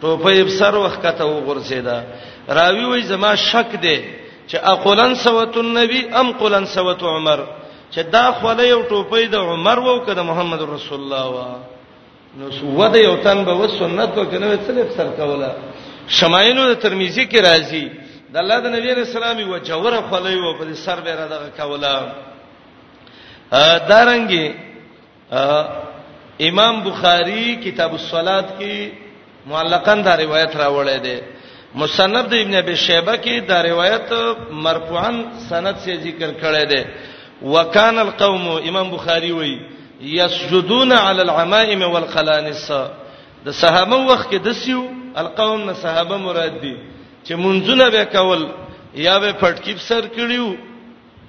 ټوپه ابصر وخت کته وغورځیدا راوی وای زما شک دی چې اقولن سوت النبی ام قولن سوت عمر چې دا خله یو ټوپه د عمر وو کده محمد رسول الله وا نو سو د یو تن به وسنت وکنه څلف سر کوله شمایلو د ترمذی کې راځي د الله د نبی رسول الله و جوره خلای و په سر به را دغه کوله دارنګي امام بخاری کتاب الصلات کې معلقاً دا روایت راوړی دی مصنف د ابن ابي شيبه کې دا روایت مرفوعاً سند سے ذکر کړی دی وکان القوم امام بخاری وایي یسجدون علی العمائم والقلانس د صحابه وخت کې دسیو القوم نه صحابه مراد دي چې منځونه به کول یا به پټکیب سر کړیو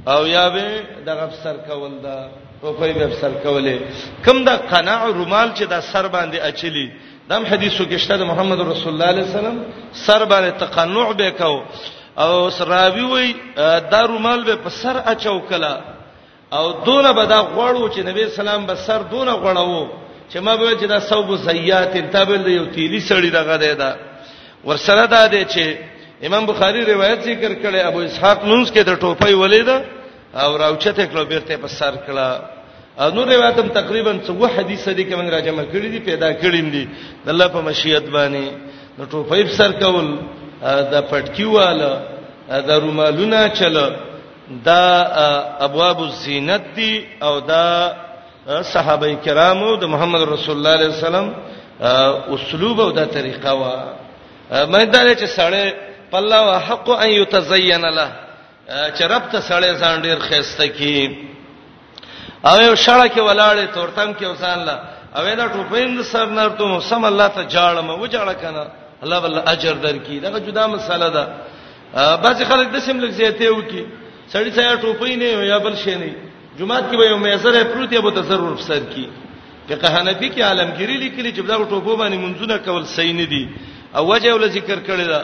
او یا به دغه سر کول دا ټوپۍ به سر کولې کم دا قناع رومال چې دا سر باندې اچلی دم حدیثو کې شته محمد رسول الله علیه السلام سر باندې تقنع به کو او سراوی وای دا رومال به په سر اچو کلا او دونه به دا غوړو چې نبی سلام به سر دونه غوړو چې ما به چې دا صوب زیات تابل یو تیلی سړی دغه دی دا, دا ورسره دا دی چې امام بخاری روایت ذکر کړي ابو اسحاق منز کې د ټوپۍ ولیدا او راوچته کلو بیرته په سر کړه او نور روایت هم تقریبا څو حدیث دي کوم راجمه کړی دي پیدا کړی دي د الله په مشیت باندې نو ټوپۍ په سر کول د پټکیواله د رومالونه چل دا ابواب الزینت دي او دا صحابه کرامو د محمد رسول الله علیه السلام اسلوب او د طریقه وا مې دا چې سړی په الله حق ان یتزین له چې رب ته سړی ځان ډیر خسته کی او یو شړه کې ولاړې تورتم کې وسان لا او دا ټوپین سر نرته سم الله ته جاړم و جاړه کنه الله بل اجر درکې دا جدا مسله ده بعضی خلک د سیم لږ زیاته وکي سړی ته ټوپی نه یا بل شي نه جمعات کې به یو میسره پروت یا به تصرف سر کی فقه حنفی کې عالمګری لیکلی چې دا ټوپو باندې منځونه کول صحیح نه دي او وجه ول ذکر کړی دا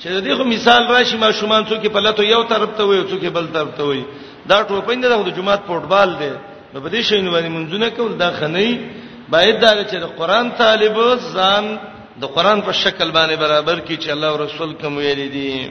چې د دې خو مثال راشي ما شومان څوک په لته یو طرف ته وي څوک بل طرف ته وي دا ټوپین دا د جمعات فوټبال دی نو په دې شی نه باندې منځونه کول دا خنۍ باید دا چې د قران طالب ځان د قران په شکل باندې برابر کی چې الله او رسول کوم ویل دي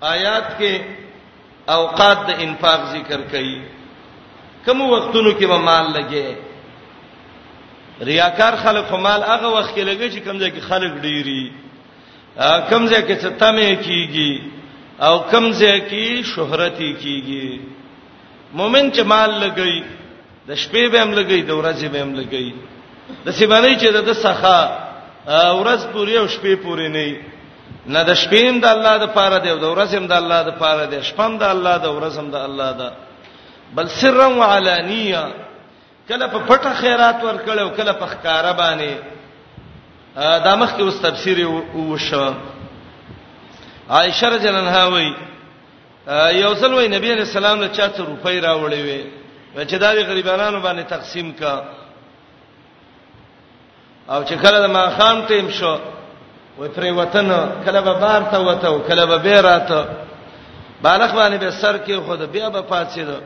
آیات کې اوقات د انفاق ذکر کړي کوم وختونو کې به مال لګي ریاکار خلک هم مال هغه وخت کې لګي چې کمزې کې خلک ډيري کمزې کې ستمه کیږي او کمزې کې شهرت کیږي مؤمن چې مال لګي د شپې به هم لګي د ورځې به هم لګي د سیمانه چې د څخه ورځ پوری او شپې پوری نه نه د شپې هم د الله د پاره دی او د ورځې هم د الله د پاره دی شپه هم د الله د ورځ هم د الله ده بل سرا وعلانیه کله په پټه خیرات ورکړ او کله په ښکارا باندې دا مخ کې اوس تفسیر وشو عائشه رضی الله عنها وایي یو ځل وای نبی علیہ السلام له چا څو روپۍ راوړې وې چې دا د غریبانو باندې تقسیم کا او چې کله د ماخام ټیم شو و پرې وطن کله به بار ته وته او کله به بیراته بالغ باندې به سر کې خود بیا به پاتې ده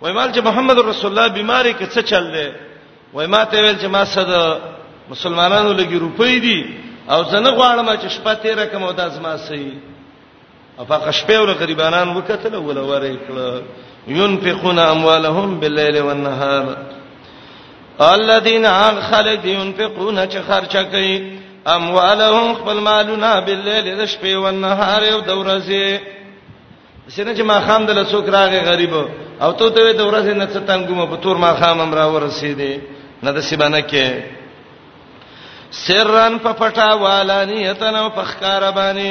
وای مال چې محمد رسول الله بیماری کې څه چل دی وای ما ته ویل چې ما صد مسلمانانو لګي روپۍ دي او زنه غواړم چې شپه تیر کوم او د ازما سي افاق شپه او غریبانان وکتل ول ورې کړه ينفقون اموالهم بالليل والنهار الذين خلق ينفقون چې خرچه کوي اموالهم خپل مالونه بالليل د شپې او نهار او د ورځې سینه چې ما خام د لڅوک راغې غریب او ته ته د ورځې نه څه تنګوم په تور ما خام امر ورسېدې نه د سیبانه کې سرن په پټا والانیتن او په خکار باندې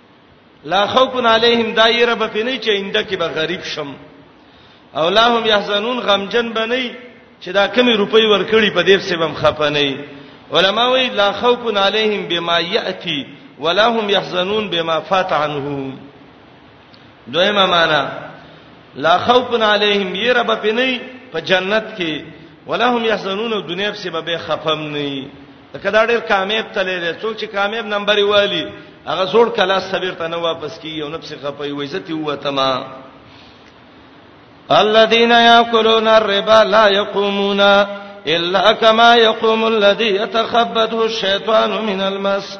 لا خوف علیهم دایره به پینې چې انده کې به غریب شم او لا هم يحزنون غمجن بنئ چې دا کمی روپۍ ورکړي په دې څه بم خپه نه علماء وی لا خوف علیهم بما یاتی ولا هم يحزنون بما فات عنهم دویمه معنا لا خوف علیهم یې رب پنی په جنت کې ولا هم يحزنون دنیا په سبب خفم نه لکه دا ډېر کامیاب تللی دی څوک چې کامیاب نمبر والی هغه زوړ کلاس صبر ته نه واپس کیږي او نفس خپي وې عزت وته ما الذين ياكلون الربا لا يقومون الا كما يقوم الذي يتخبطه الشيطان من المس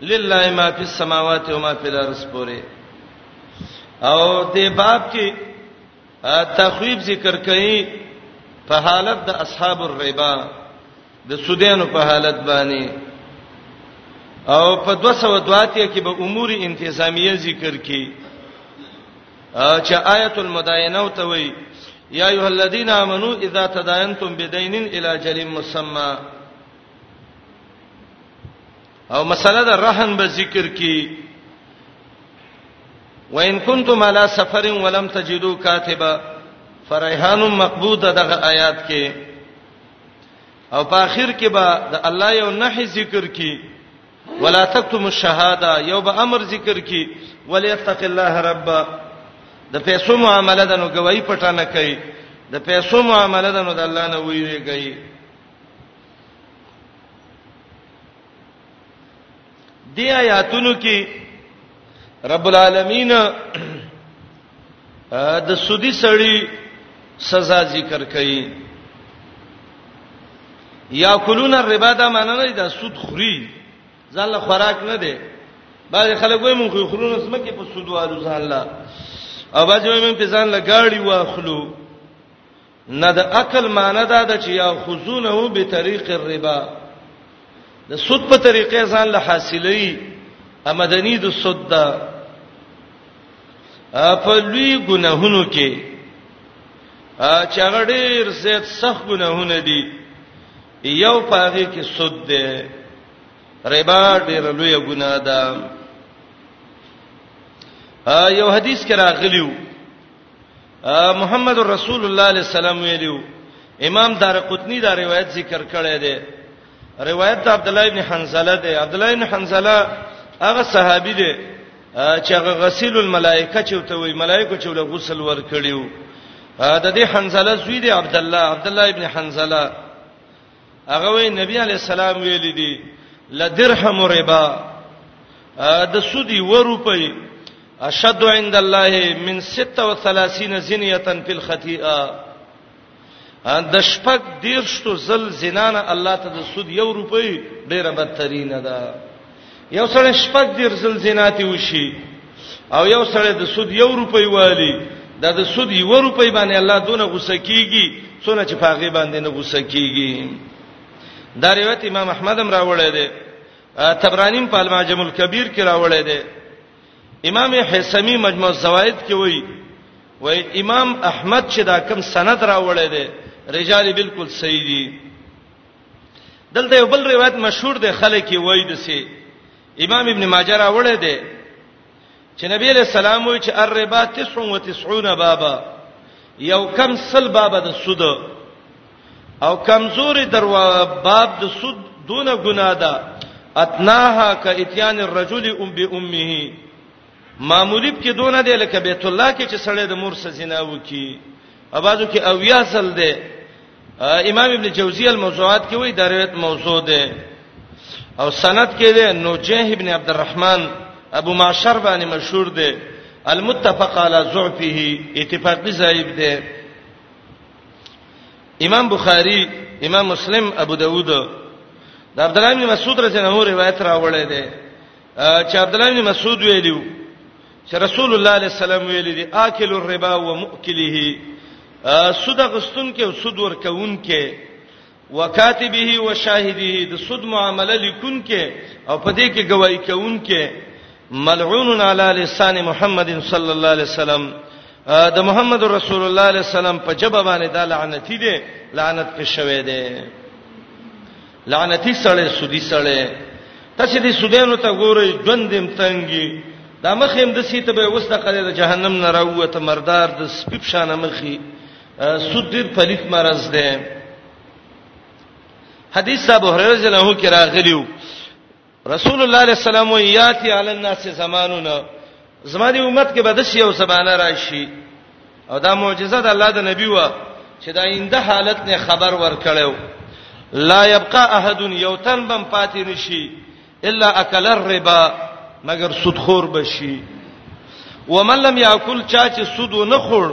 لله ما فی السماوات و ما فی الارض پوری او دې باب کې تخویب ذکر کړي په حالت د اصحاب الربا د سودانو په حالت باندې او په 202 کې به امور انتظامیه ذکر کړي چې آیت المداینه او ته وایي یا ایه الذین آمنو اذا تداینتم بدین الی جل مسمى او مسله د رهن به ذکر کی وان کنتم علی سفر ولم تجدوا کاتبا فرایحان مقبوضه دغه آیات کې او په اخر کې به د الله یو نحی ذکر کی ولا تکتم الشهاده یو به امر ذکر کی وليتق الله رب د پیسو معاملې د نو گواہی پټانه کوي د پیسو معاملې د نو د الله نه ویریږي دی آیاتونو کې رب العالمین د سودی سړی سزا ذکر کړي یا کلون الربا دا معنی نه دا سود خوري ځاله خوراک نه دی بعض خلک وایي مونږ خورونه سمکه په سود والو ځاله او بعض وایي مونږ په ځان لګاړي واخلو نه د عقل معنی دا ده چې یا خذونه به طریق الربا د سود په طریقې ځان له حاصلې امدنی د سود دا په لوی ګناهونو کې چې هغه ډیر زیات سخت ګناهونه دي یو پاره کې سود ده ربا ډیر لوی ګناه ده یو حدیث کې راغلیو محمد رسول الله علیه السلام ویلو امام دارقطنی دا روایت ذکر کړی دی روایت د عبد الله ابن حنزله دی عبد الله ابن حنزله هغه صحابي دی چې هغه غسیل الملائکه چې ته وی ملائکه چې له غسل ور کړیو د دې حنزله زوی دی عبد الله عبد الله ابن حنزله هغه وی نبی علی السلام ویل دي لدرهم ربا د سودی و روپی اشد عند الله من 36 زنیه فی الخطیئه د شپږ دیرشتو زل زنانه الله ته د سود یو روپی ډیره بدترینه ده یو سړی شپږ دیر زل زیناتی وشي او یو سړی د سود یو روپۍ والی دا د سود یو روپۍ باندې الله دونه غوسه کیږي څونه چې پاغه باندې نه غوسه کیږي دا روایت امام احمد هم راوړی دی تبرانیم په المعجم الکبیر کې راوړی دی امام حسمی مجموع الزوائد کې وایي وای امام احمد چې دا کم سند راوړی دی رجال بالکل صحیح دي دلته یو بل روایت مشهور دی خلک یې وایي د سي امام ابن ماجه راوړی دی چې نبی علیہ السلام وی چې الربا 99 بابا یو کم سل بابا د سود او کمزوري دروا باب د سود دونه ګناه ده اتناها ک اتیان الرجل ام بامه معمولی پکې دونه دی لکه بیت الله کې چې سړی د مور سره زنا وکي اوازو کې او یا سل دی امام ابن جوزی الموضوعات کې وایي دا روایت موضوع ده او سند کې ده نوجه ابن عبد الرحمن ابو معشر باندې مشهور ده المتفق علی ضعفه اتفاقی زائب ده امام بخاری امام مسلم ابو داوود د عبد الله بن مسعود رضی الله عنه روایت راوړی دی چې عبد الله بن مسعود ویلو چې رسول الله عليه السلام ویل دي اکل الربا ومؤکله سود غستون کې او سود ورکون کې وکاتبه او شاهده د سود معامله لیکون کې او په دې کې گواہی کوون کې ملعون علی لسان محمد صلی الله علیه وسلم د محمد رسول الله علیه السلام په جبه باندې دا لعنتی دي لعنت کې شوی دی لعنتی سړی سودی سړی تاسو دې سودانو ته ګورئ ژوند دې تنګي دا مخې هم د سیته به اوس د قضې د جهنم نه راوته مردار د سپیب شان مخې سود دې پلیت مرز ده حدیث ابو هريره رضی الله عنه کې راغلیو رسول الله علیه السلام یاتی علی الناس زمانونه زما دی امت کې به د شی او زمانہ راشي او دا معجزه د الله د نبی و چې دا اینده حالت نه خبر ورکړیو لا یبقى احد یوتن بم پاتې نشي الا اکل الربا مگر سودخور بشي ومن لم یاکل چا چې سود نه خور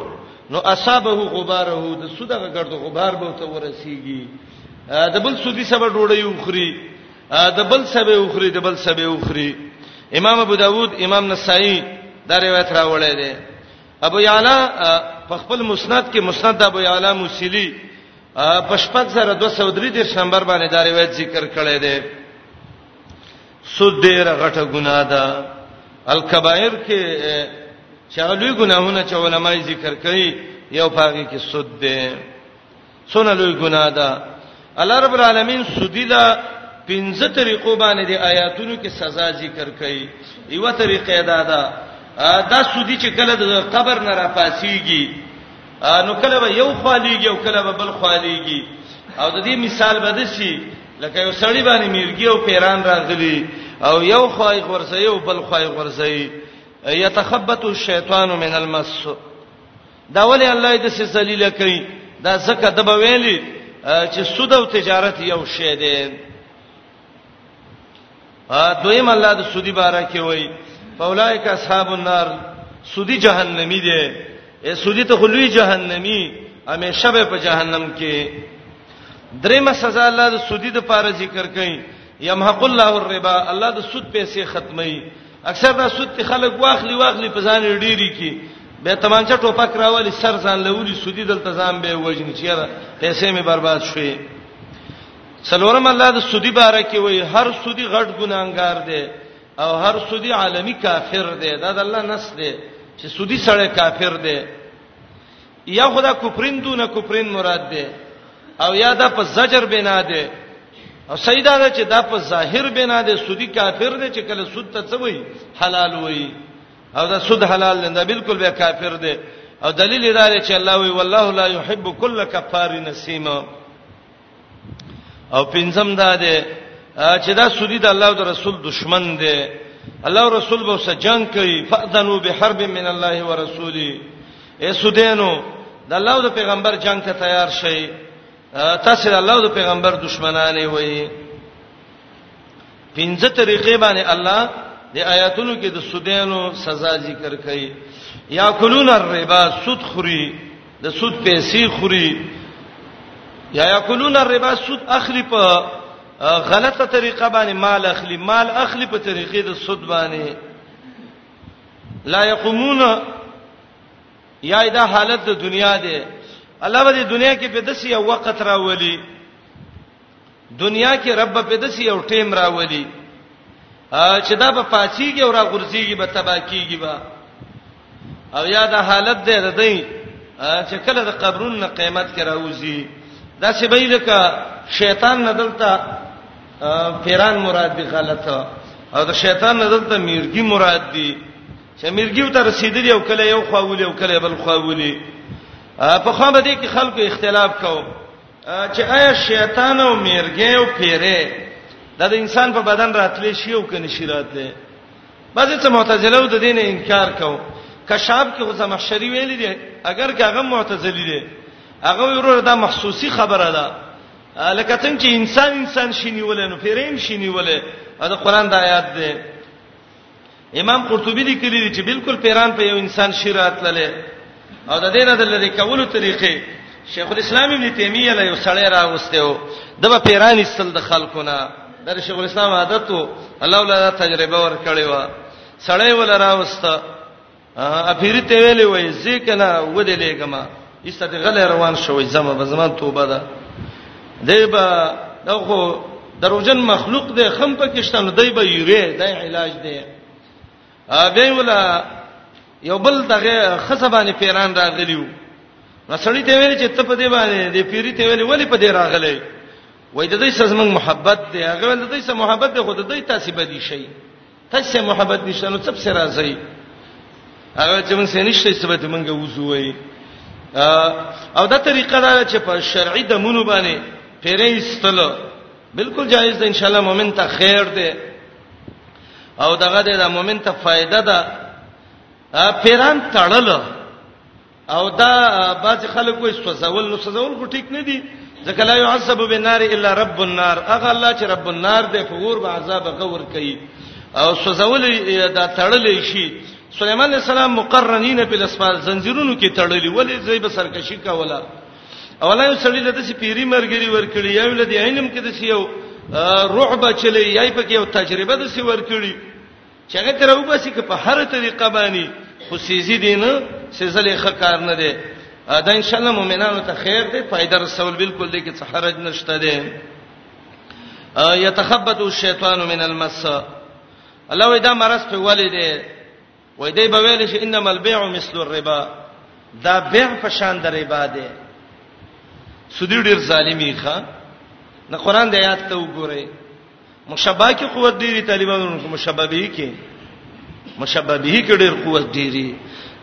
نو اصابه غباره د سودغه ګرد غبار به ته ورسیږي د بل سودی سبب ډوړی وخوري د بل سبه اوخري د بل سبه اوخري امام ابو داود امام نسائی دا روایت راوړی دی ابو یعلا په خپل مسند کې مسند ابو یعلا موسیلی په شپږ سره 233 نمبر باندې دا روایت ذکر کړی دی سود ډیر غټه ګناه ده الکبائر کې چغلوی ګناهونه چې علماي ذکر کوي یو پاږي کې سود ده څونه لوی ګناه ده الله رب العالمین سودی لا پنځه طریقو باندې د آیاتونو کې سزا ذکر کړي یو طریقه دا ده دا سودی چې کله د قبر نه را پاسیږي نو کله به یو خالیږي او کله به بل خالیږي او د دې مثال به دسی لکه یو سړی باندې میرګي او پیران راغلي او یو خوای ورسې او بل خوای ورسې یتخبط الشیطان من المس دا ولې الله دې سې ذلیل کوي دا زکه د بویلی چې سود او تجارت یو شی دی ا دویم الله د سودی باره کې وای فاولائک اصحاب النار سودی جهنمی دی ا سودی ته خلوی جهنمی همیشه به په جهنم کې دریمه سزا الله د سودی د پاره ذکر کړي یمحق الله الربا الله د سود پیسې ختمي اکثر دا سود خلک واخلي واخلي په ځان ډیری کی به تمانچه ټوپک راولي سر ځان لولي سودی دلته ځان به وجنی چیرې پیسې می برباد شوي سلورم الله د سودی باره کې وای هر سودی غټ ګناګار دی او هر سودی عالمی کافر دی دا د الله نس دی چې سودی سره کافر دی یا خدا کفرین دون کفرین مراد ده او یا دا په زجر بنا ده او سیدا ده چې دا په ظاهر بنا ده سودی کافر ده چې کله سود ته څه وای حلال وای او دا سود حلال نه ده بالکل به کافر ده او دلیل دا دی چې الله وی والله لا يحب كل کفار نسیم او پنځم دا دی چې دا سودی د الله او د رسول دشمن دی الله او رسول به سره جنگ کوي فاذنوا بحرب من الله ورسوله اے سودینو د الله او د پیغمبر جنگ ته تیار شئ تاسو د الله او د پیغمبر دشمنانه وئ پنځه طریقې باندې الله د آیاتونو کې د سودانو سزا ذکر کړي یا کلون الربا سود خوري د سود پیسې خوري یا یا کلون الربا سود اخلي په غلطه طریقه باندې مال اخلي مال اخلي په طریقې د سود باندې لا يقومون یا دا حالت د دنیا دی الله به د دنیا کې په دسي یو وخت راولي دنیا کې رب په دسی یو ټیم راولي چې دا په پاتېږي او را غورځيږي به تبا کیږي به او یا دا حالت دی د دې چې کله د قبرون نه قیامت کې راوځي دا چې به لکه شیطان نه دلته پیران مراد دی غلطه او د شیطان نه دلته میرګي مراد دی چې میرګي ته رسیدلی او کله یو خواولي او کله بل خواولي په خو به دې کې خلکو اختلاف کاوه چې آیا شیطان او میرګې او پیره دا د انسان په بدن راتلې شي او کني شي راتلې بعضی څه معتزله و د دین انکار کو کشاب کې خو زمخشری ویل دي اگر که هغه معتزلی دي هغه ورور دا محسوسی خبره ده لکه څنګه چې انسان انسان شینیول نو پیریم شینیول دا قران د آیات ده امام قرطبي لیکلی دی چې بالکل پیران په یو انسان شیرات لله او د دینه د لری کولو طریقې شیخ الاسلام ابن تیمیه له یو سړی راوسته و د په پیران استل د خلقونه د شیخ الاسلام عادت الله ولا تجربه ور کړی و سړی ولا راوسته اپیری ته ویلې وای زیکنا ودې لګما ایسته غل روان شوې زما به زما توبه ده دیبا دغه دروژن مخلوق دی خم پاکستان دیبا یوره د علاج دی ابي ولا یو بل دغه خصبانه پیران راغلیو نسړی ته ویل چې ته په دې باندې دې پیری ته ویل ولی په دې راغلی وای د دې سره زمنګ محبت دی هغه د دې سره محبت دی خو د دې تاسو به دي شي تاسو محبت نشته نو څه په سر راځي هغه چې موږ نشته څه به موږ وځوي او دا طریقه دا چې په شرعي د مونږ باندې پیرې استل بالکل جایز ده ان شاء الله مؤمن ته خیر ده او دغه د مؤمن ته فائدہ ده پیران تړل او دا باز خلک وې سوزول نو سوزول کو ټیک نه دي ځکه لا يعذب بالنار الا رب النار هغه الله چې رب النار دې په ور به عذاب غور کوي او سوزول دا تړلې شي سليمان عليه السلام مقرنين په لسفال زنجیرونو کې تړلې ولې زې به سرکشي کوله اولا یو سړی لته چې پیری مرګري ورکړي یو لدی عینم کې د سیو رعب چلی یای پکې یو تجربه د سی ورکړي چې هغه تر وباسي که په هر طریقه باندې خو سیزي دین سیزلې ښه کار نه دی دا ان شاء الله مؤمنانو ته خیر دی فائدہ رسول بالکل دې کې څه حرج نشته دی یتخبط الشیطان من المس الله وې دا مرز په ولې دی وې دې به ویل شي انما البيع مثل الربا دا بيع په شان د ربا دی سودی ډیر ظالمی ښا نه قران د آیات ته وګورئ مشبہ کې قوت ډیری طالبانو کې مشبہ به کې مشبہ به کې ډیر قوت ډیری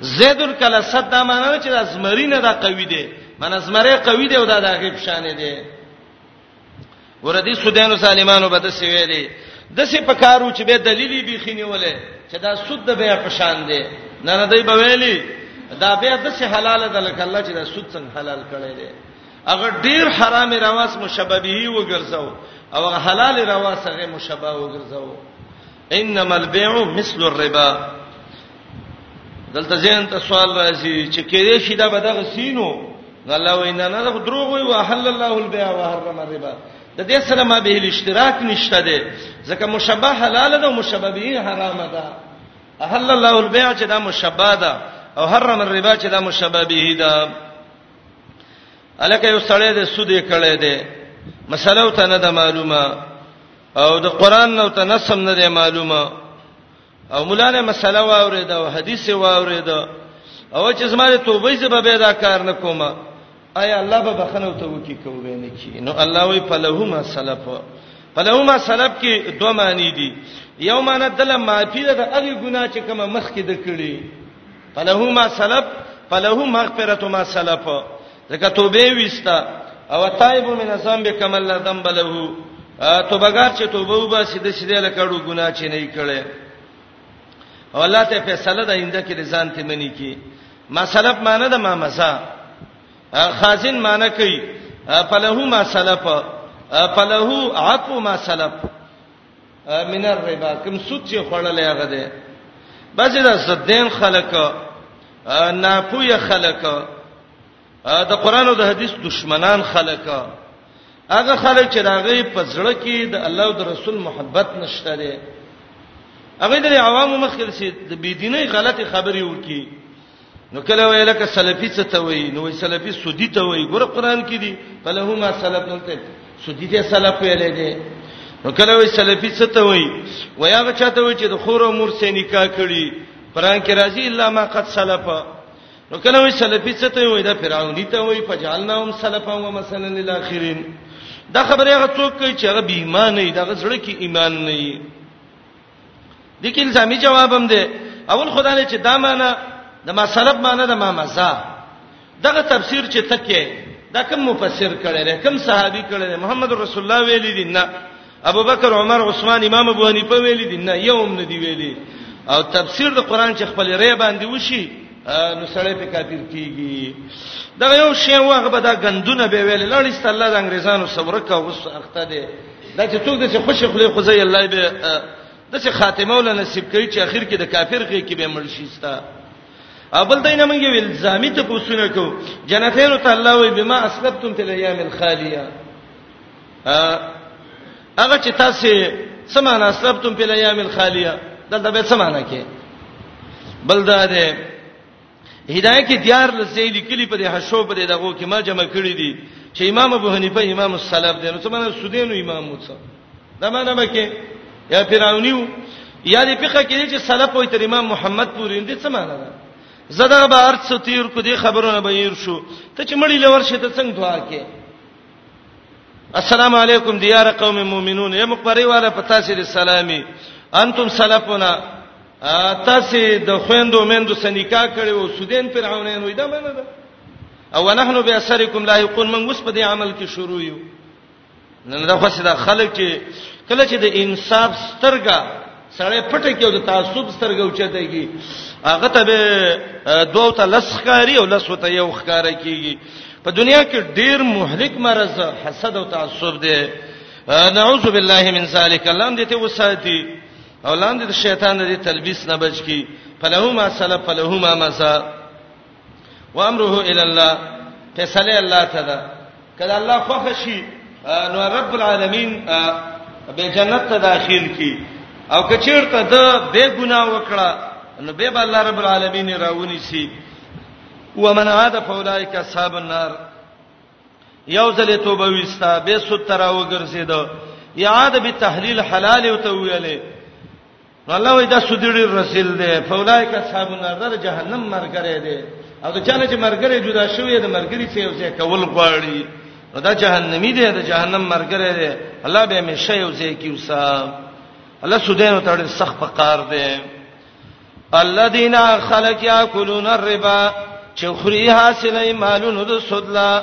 زید کله صد دا معنی چې د زمری نه دا قوی دی من زمری قوی دی او دا د غیب شان دی وردی سودانو سالمانو به د سی ویلي د سی په کارو چې به دلیلی به خینیولې چې دا سود د بیا په شان دی نه نه دی به ویلي دا بیا د سی حلاله ده لکه الله چې دا سود څنګه حلال کړی دی هغه ډیر حرام رواس مشببه وګرځاو او هغه حلال رواس هغه مشببه وګرځاو انما البيع مثل الربا دلته ځین ته سوال راځي چې کېدې شي دا به دغه سینو الله وینا نه دغه دروغ وي وحل الله البيع وحرم الربا د دې سره ما به الاشتراک نشته ده ځکه مشبه حلال ده او مشبه به حرام ده احل الله البيع چې دا مشبه ده او حرم الربا چې دا مشبه به ده الکه یو سړی د سود یې کړی دی مسله ته نه ده معلومه او د قران نو ته نسم نه ده معلومه او مولانا مسله واورید او حدیث واورید او چې زماره توبې زه به دا کار نه کوم آیا الله به بخنو ته وکی کوی نه کی نو الله وی فلهما سلف فلهما سلف کې دوه معنی دي یو معنی دله معافی ده د هغه ګناه چې کومه مخ کې د کړی فله ما سلف فله مغفرت ما سلف زکه توبه وستا او تایب من ذنب کما لا ذنب له توبګار چې توبه وباسي د سیده لکړو ګناه چې نه کړي او الله ته فیصله د اینده کې ځان ته منی کی ما سلف معنی د ما مسا خازن معنی کوي فله ما سلف فله عفو ما سلف من الربا کوم سود چې خړلې هغه ده بعضی د سدین خلک ناپوهه خلک د قران او د حدیث دشمنان خلک هغه خلک چې راغی په زړه کې د الله او د رسول محبت نشته دي هغه د عوامو مخکې د بيدینۍ غلطي خبري وکي نو کله ویل ک سلفی څه ته وای نو سلفی سودی ته وای ګور قران کې دی فلهو ما سلف نلته سودی ته سلف ویل دی نو کله وی سلفی څه ته وای ویا غ چاته وای چې د خور او مور سې نکاح کړي قران کې راځي الا ما قد سلف نو کله وی سلفی څه ته وای دا فرعونی ته وای فجعلناهم سلفا و مثلا للاخرین دا خبره هغه څوک کوي چې هغه بې ایمان نه دی دا غزړه کې ایمان نه دی د کې الزامي جواب هم دی اول خدای چې دا معنی د ما سلب معنی د ما مزا دغه تفسیر چې تکې دا کوم مفسر کړي لري کوم صحابي کړي لري محمد رسول الله ویلي دي نه ابو بکر عمر عثمان امام ابو حنیفه ویلي دي نه یوم نه دی ویلي او تفسیر د قران چې خپل ری باندې وشي نو سړی په کافر کیږي دا یو شی واغه به دا غندونه به ویل لړیست الله د انګریزانو صبر کا اوس اخته دي دا چې څوک د څه خوشې خلې خو زې الله به د څه خاتمه ول نصیب کوي چې اخر کې د کافر غي کې به مړ شي ستا ابل دینه موږ یو الزامي ته پوښتنه کو جنتین ته الله وي بما اسلفتم فی الايام الخالیه هغه چې تاسو سمانه اسلفتم فی الايام الخالیه دلته به سمانه کې بل دا ده هدايه کې دیار لسی لیکلي په دې حشو په دې دغه کې ما جمع کړی دي چې امام ابو حنیفه امام السلف دی نو څه معنی سودینو امام موسی دا معنی به کې یا فرعونیو یا دې فقہ کې چې سلف وي تر امام محمد پورې دې څه معنی ده زدا به ارت ستیر کو دې خبرونه به ير شو ته چې مړی لور شي ته څنګه دعا کې السلام علیکم دیار قوم مومنون یم پرې والا پتا سي سلامي انتم سلفنا تاسو د خويندو مندو سنیکا کړي او سودین فرعونین وې دا منه ده او نحنو به اثرکم لا یقون من وس په دې عمل کې شروع یو نن دا خاصه خلک کله چې د انصاف سترګه سړی پټه کې او د تعصب سترګې اوچته کی هغه ته به دوه ته لس ښکاری او لس ته یو ښکارا کیږي په دنیا کې ډیر مهلک مرز حسد او تعصب دی نعوذ بالله من ذلک الله دې ته وساتي او لاندې د شیطان د تلبیس نه بچ کی فلهما سلف فلهما مسا و امره الی الله فیصله الله ته ده کله الله خوښ شي نو رب العالمین به جنت ته داخل کی او کچیرته ده به ګناه وکړه نو به الله رب العالمین راونی سي ومن عاد فاولائک اصحاب النار یو ځلې توبه وستا به ستر او ګرځیدو یاد به تحلیل حلال او ته ویلې نو الله وی دا سودړي رسول دی فولایک اصحاب النار در جهنم مرګره دی او دا چانه چې مرګره جدا شوی د مرګري څخه یو ځای کول غواړي نو دا جهنمی دی دا جهنم مرګره دی الله به همیشه یو ځای کیوسا الله سودینو ته ډېر سخت پکار دی الذين خلق ياكلون الربا چې خوري حاصلې مالونو د سودلا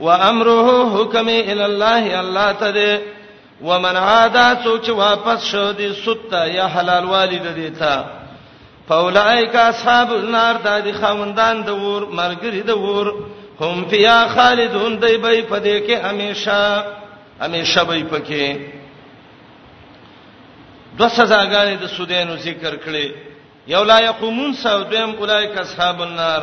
وامره حکم ال الله الله ته ومن عاد سوچ واپس شو دي ستا یا حلال والد دي تا فاولائک اصحاب النار دا دي خوندان د ور مرګري د ور هم فیا خالدون دی به پدې کې همیشه همیشه به پکې دو سزاګانې د سودینو ذکر کړي یو لا یقومون سودیم اولایک اصحاب النار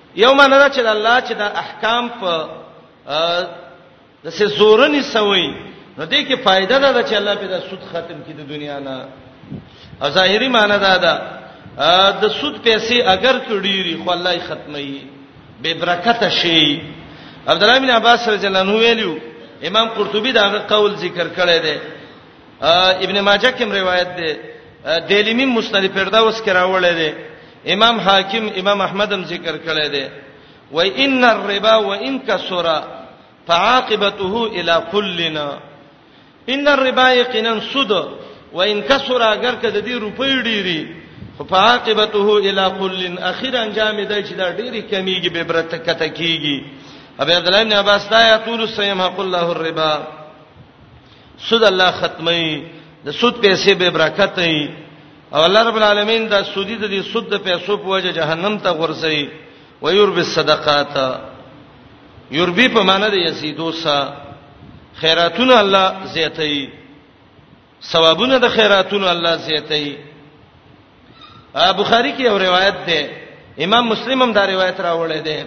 یو معنی دا چې الله چې دا احکام په د څه زورنی سوی نو دې کې فائدہ ده چې الله په دا سود ختم کړي د دنیا نه او ظاهری معنی دا ده د سود پیسې اگر کډيري خو الله یې ختمي به برکت شي عبد الله بن عباس رضی الله عنه ویلو امام قرطبي دا قول ذکر کړی دی ابن ماجه کې روایت ده دیلمی مسند فردوس کې راوړل دي امام حاکم امام احمد هم ذکر کړی دی و ان الربا و ان کسر فعاقبته الى كلنا ان الربا یقینا سود و ان کسر اگر کده دی روپۍ ډیری فعاقبته الى كل اخر انجام دی چې دا ډیری کمیږي به برته کته کیږي ابي عبد الله بن عباس دا یا طول سیم حق الله الربا سود الله ختمي د سود پیسې به برکت وي او الله رب العالمین دا سودی د دې سود د پیسو په وجه جهنم ته ورسي ويربي الصدقات يربي په معنی د یزيدو سا خیراتونه الله زیاتوي ثوابونه د خیراتونو الله زیاتوي بخاری کې یو روایت ده امام مسلم هم دا روایت راوړی دی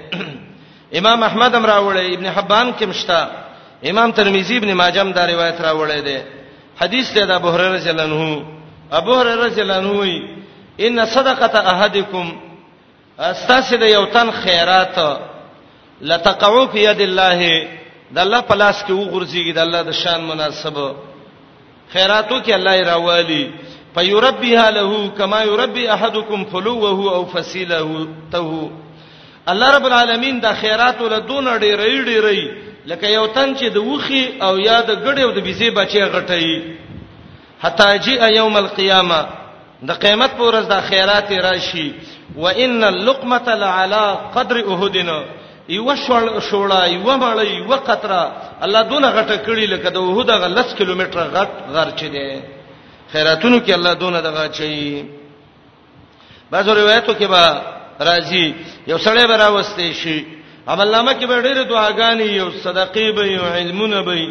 امام احمد هم راوړی ابن حبان کې مشتا امام ترمذی ابن ماجه هم دا روایت راوړی دی حدیث ته د ابو هريره رضی الله عنه ابو هريره رضی الله عنه وی ان صدقه احدکم استاسو د یو تن خیرات لتقعو فی ید الله د الله په لاس کې وګرځيږي د الله د شان مناسب خیراتو کې الله یې راوالي فیربیها له کما یربی احدکم فلوه او فسیله ته الله رب العالمین د خیراتو له دون ډېرې ډېرې لکه یو تن چې د وخي او یا د ګډې او د بيزي بچي غټي حتا جیء یوم القیامه د قیامت پر ورځ د خیرات راشي وان اللقمه لعلى قدر احدنا یو شول شولا یو مړی یو قطره الله دونه غټه کړی لکه د وحود غ لس کیلومتر غټ غر چي دي خیراتونو کې الله دونه دغه چي بعضو روایتو کې به راځي یو سړی به راوستي شي عمل نامه کې به ډېر دعاګانې یو صدقې به یو علمونه به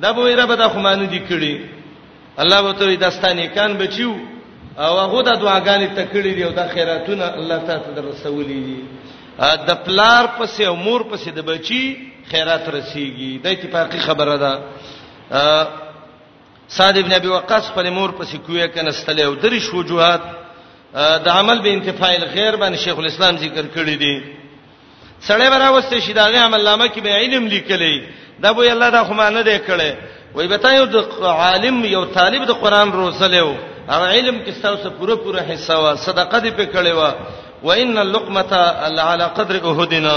دا به رب د خمانه دي کړی الله به ته داستانې کان بچیو او هغه د دعاګانې تکړې دی او د خیراتونه الله تعالی ته رسولې دي د پلار پسې او مور پسې د بچي خیرات رسیږي د اتفاقی خبره ده سعد ابن ابي وقاص خپل مور پسې کوی کنه ستلې او درې شوجوهات د عمل به انتفاع الخير باندې شیخ الاسلام ذکر کړی دی سړی براوسته شي دا غي عمل نامه کې به علم لیکلی دا به الله دا خو ما نه دی کړی وای به تا یو د عالم یو طالب د قران روزلو او علم کې تاسو پوره پوره حصہ وا صدقه دې په کړې وا وان اللقمه لعلى قدر اهدنا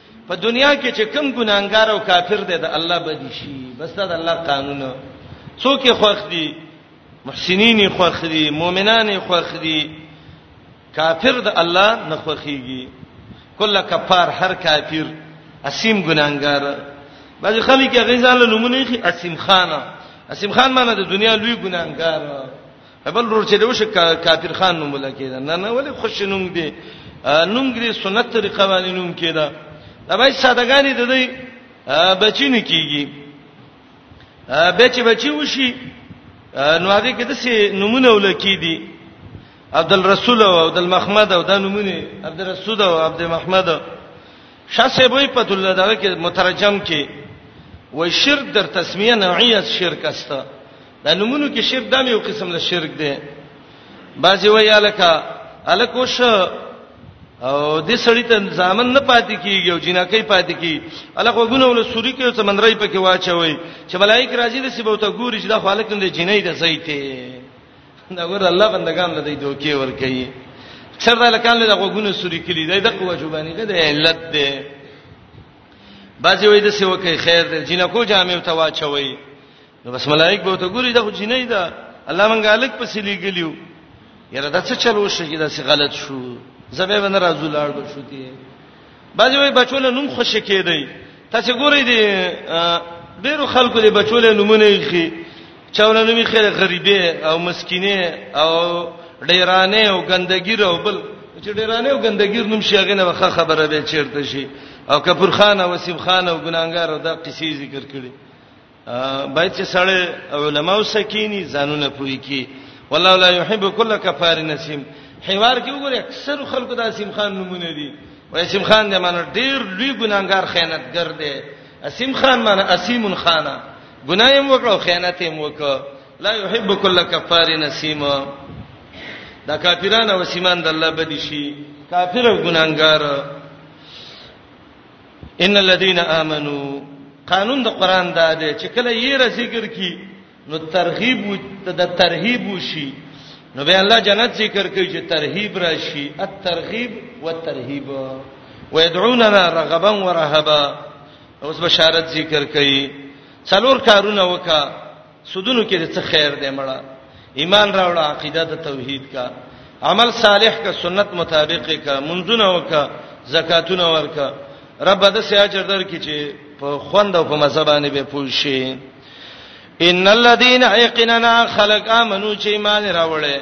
په دنیا کې چې کم ګناګار او کافر دی د الله بدی شي بس دا د الله قانون څوک خوښ دي محسنین خوښ دي مؤمنان خوښ دي کافر د الله نه خوخيږي کله کفار هر کافر اسیم ګناګار بعض خلک غیزاله نمونه خي اسیم خانه اسیم خان معنی د دنیا لوی ګناګار بل ورور چې دوش کافر خان نوم لکې ده نه نه ولې خوش نوم دی نوم ګری سنت طریقه باندې نوم کېده دا به سادهګانی د دې بچی نه کیږي بچی بچی وشي نو هغه کې د سه نمونه ولکې دي عبد الرسول او عبد المحمد او دا نمونه عبد الرسول او عبد محمد شاه سیبوی په دله دغه کې مترجم کې و شرک در تسمیه نوعیت شرک است دا نمونه کې شرک دام یو قسم له شرک دی بازی وای الکا الکوش او د سړی ته ځامن نه پاتې کیږي او جنکې پاتې کی الکو غونه ول سوري کې او سمندرای پکې واچوي چې ملائک راځي د سبو ته ګوري چې دا خالق نه جنې د زیته دا ور الله بندگان له دې دوکي ور کوي څر دا لکان له غوګونو سوري کړي دا د قوه جوبانی ده د علت ده بازی وای د سیو کې خیر ده جنکو جامې ته واچوي نو بس ملائک به ته ګوري دا خو جنې ده الله مونږه الک پسې لګلیو یره دا څه چلو شي چې دا څه غلط شو زبې باندې راځو لاړ به شو تی بعضی وای بچو له نوم خوش کېدی تاسو ګورئ دي ډیرو خلکو دي بچو له نمونه یې خي چاونه نومي خیر غریبه او مسکینه او ډیرانه او ګندګیر او بل چې ډیرانه او ګندګیر نوم شي هغه نه وخه خبره به چیرته شي او کفر خان او وسیم خان او ګناګار دا قصې ذکر کړي باید چې سړی علما او سکینی ځانونه پوي کی والله لا يحب كل كفار نسیم حوار کې وګوره اکثر خلکو د اسیم خان نمونه دي وای اسیم خان د معنی ډیر لوی ګناګار خیانتګر دی اسیم خان معنی اسیم خانه ګنایم وکړو خیانت یې وکړو لا يحب كل كفار نسیم دا کافرانه وسیمان د الله بدی شي کافر او ګناګار ان الذين امنوا قانون د قران دا دی چې کله یې رسیګر کی نو ترغیب د ترهیب وشي نو به الله جنت ذکر کوي چې ترهیب راشي الترغیب والترهیب ويدعوننا رغبا ورهبا اوس بشارت ذکر کوي څلور کارونه وکړه سودونو کې څه خیر دی مړه ایمان راوړه عقیده د توحید کا عمل صالح کا سنت مطابق کا منځونه وکا زکاتونه ورکا رب د سیاجر در کی چې په خوند او په مزبانه به پوه شي ان الذين يقيننا خلق امنو چې ایمان راوړل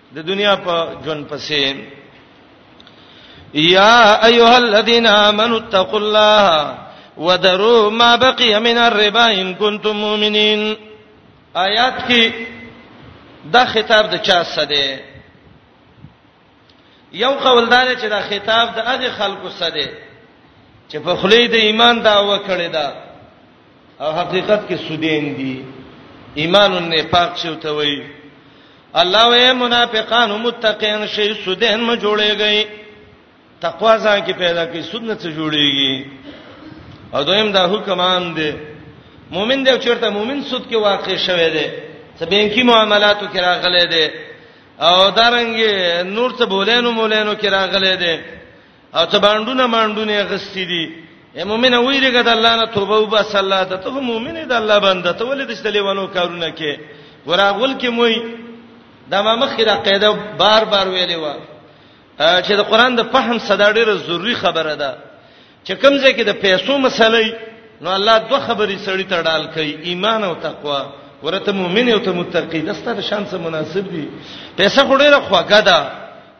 د دنیا په جون پسې یا ایها الذین آمنوا اتقوا الله وذروا ما بقي من الربا ان کنتم مؤمنین آیات کې دا خطاب د چا سره دی یو قوالدار چې دا خطاب د هغه خلکو سره دی چې په خلی د ایمان داوا کړی دا, دا او حقیقت کې سودین دي ایمان النفاق څه ته وایي الله وې منافقان متقین شي سودین م جوړيږي تقوا ځان کې پیدا کی سود نه څه جوړيږي او دویم دا حکم عام دی مؤمن دی چیرته مؤمن سود کې واقع شوه دی څه بانکی معاملاتو کې راغله دی او دارنګ نور څه بولینو مولینو کې راغله دی او ته باندونه مانډونه غستی دي اے مؤمن ویریګه د الله نه توبه وباس الله ته ته مؤمن د الله بنده ته ولې د سلیوانو کارونه کې وراغول کې موي دا ما مخې را قاعده بار بار ویلې و چې د قران د فهم صدا ډیره ضروری خبره ده چې کمزې کې د پیسو مسلې نو الله دوه خبرې سړی ته ډال کوي ایمان او تقوا ورته مؤمن او ته متقی دسته شان سره مناسب دي پیسې خو ډیره خوګه ده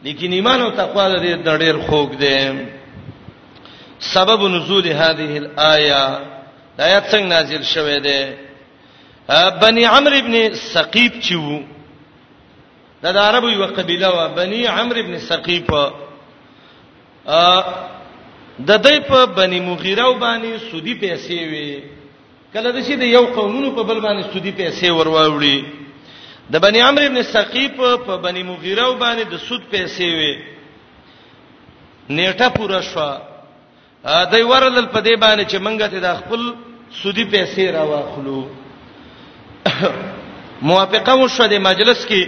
لیکن ایمان او تقوا د دې ډېر خوګ دی سبب نزول هذه الايه دا آیات څنګه نازل شوه دی بني عمرو ابن ثقيب چې وو دا د عربو یو قبيله و بني عمرو ابن ثقيب د دې په بني مغیره وبانی سودی پیسې وي کله د شي د یو قومونو په بل باندې سودی پیسې ورواوړي د بنی عمرو ابن ثقيف په بنی مغیره باندې د سود پیسې وي نیټه پوره شو دای ورل په دې باندې چې منګه ته د خپل سودی پیسې راواخلو موافقه مو شو د مجلس کې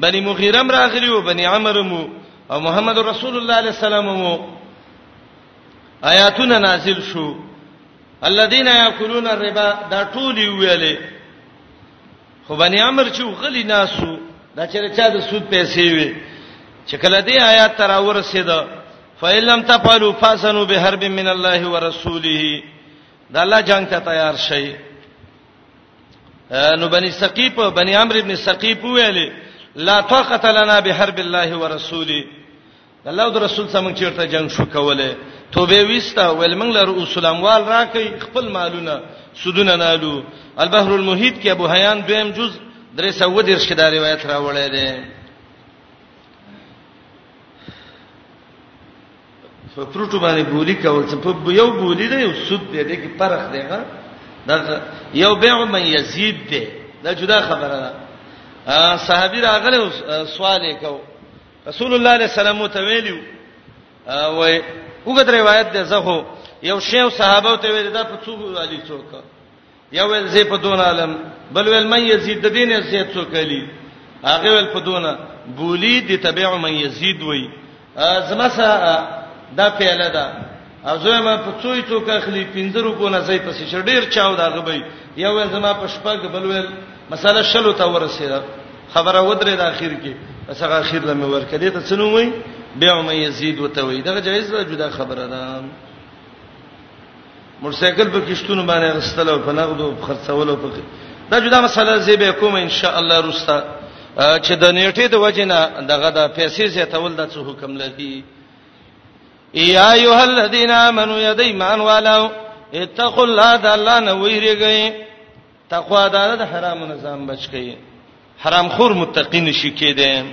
بنی مغیره راغلی او بنی عمرو مو او محمد رسول الله صلی الله علیه وسلم مو آیاتونه نازل شو الذين ياكلون الربا دا ټول ویلې خو بني امر چې غلي ناسو دا چې چا د سود پیسې وي چې کله دې آیات تر ورسېد فإلم تفعلوا فاسنوا بحرب من الله ورسوله دا الله جنگ ته تیار شي نو بني ثقيف بني عمرو ابن ثقيف ویلې لا طاقت لنا بحرب الله ورسوله الله او رسول سم چیرته جنگ شو کوله توبه وستا ول موږ لر اصول اموال راکې خپل مالونه سودونه نالو البحر المحیط کې ابو حیان دویم جز درې سو د رشد روایت راوړی دی په پروتو باندې بولی کول څه په یو بولی دی یو سود دی د کې پرخ دی ها دا یو بیع من یزيد دی دا جدا خبره ده صحابي راغله سوال وکاو رسول الله علیه السلام ته ویلو وای وګد روایت ده زه هو یو شیو صحابه ته ویل دا په څو علی څوک یو ول زی په دون عالم بل ول من یزید د دین زی څوک علی هغه ول په دون بولی دی تبع من یزید وای زمسه دا پیاله ده ازوی ما په څوی څوک اخلي 15 روپو نه ځای پسې شر ډیر چاو دا غبي یو ول زما په شپه کې بل ول مساله شلو ته ورسېده خبره ودرې د اخر کې بس هغه اخر له مې ورکړې ته څنو وای بیا مې یزيد وته وای دا جایز ده جدا خبره ده موټرسایکل په کشتونو باندې غستل او په نغدو خرڅولو په دا جدا مسله زی به کوم ان شاء الله روستا چې د نیټې د وجنه دغه د پیسې زیاتول د څه حکم لري یا ایه الذین آمنو یا دیمان والو اتقوا الله د الله نه ویریږئ تقوا د حرام نه ځان بچ کړئ حرام خور متقی نشی کېده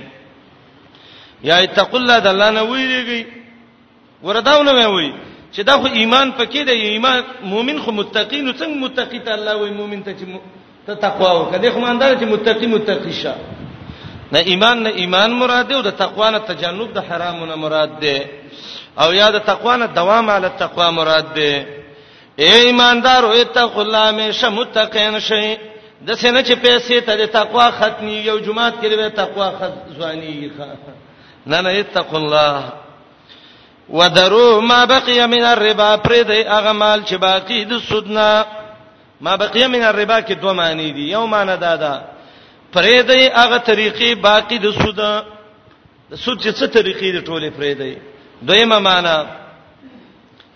یا اتقوا الله د الله نه ویریږئ ورداونه مې وی چې دا خو ایمان پکې دی ایمان مؤمن خو متقی نو څنګه متقی ته الله وی مؤمن ته چې ته تقوا وکړه خو ماندار چې متقی متقی شه نه ایمان نه ایمان مراد دی او د تقوا نه تجنب د حرامونو مراد دی او یا د تقوا نه دوام علی تقوا مراد دی اے ایماندار او اتقوا الله می شمتقین شئ د سینې چې پیسې ته د تقوا ختمي یو جمعات کې به تقوا خد ځواني ښه نه نه اتقوا الله ودرو ما بقي من الربا پرې د هغه مال چې باقی د سودنا ما بقیه من الربا کې دوه معنی دي یو معنی دا ده پرې دی هغه طریقې باقی د سود د سود چې څه طریقې دي ټولې پرې دی دویمه معنی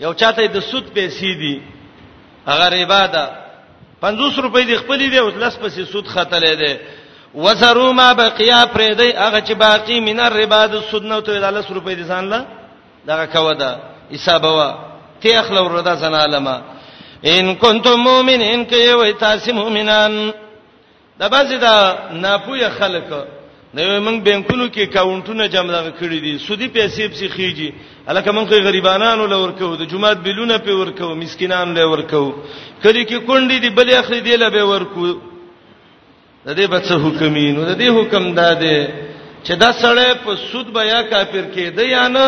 یو چاته د سود پیسې دي هغه ربا ده 50 روپۍ د خپل دی او لس پسې سود خاتلې ده وزرو ما بقیا پرې دی هغه چې باقی من الربا د سود نه ته د لس روپۍ دي ځان له دغه کوه دا حساب وا ته اخله وردا زنا لما ان کنتم مؤمنین کې وای تاسو مؤمنان دا باسي دا ناپوهه خلک نو موږ بانکونو کې کاونټونه جمع دغه کړی دي سودی پیسې پسې خيږي الکه موږ خو غریبانو لور کوو د جمعات بلونه په ور کوو مسکینانو لور کوو کله کې کونډې دي بلې اخري دی لبه ور کوو د دې بچ حکمینو د دې حکم دا دی چې دا سړی په سود بیا کافر کېده یا نه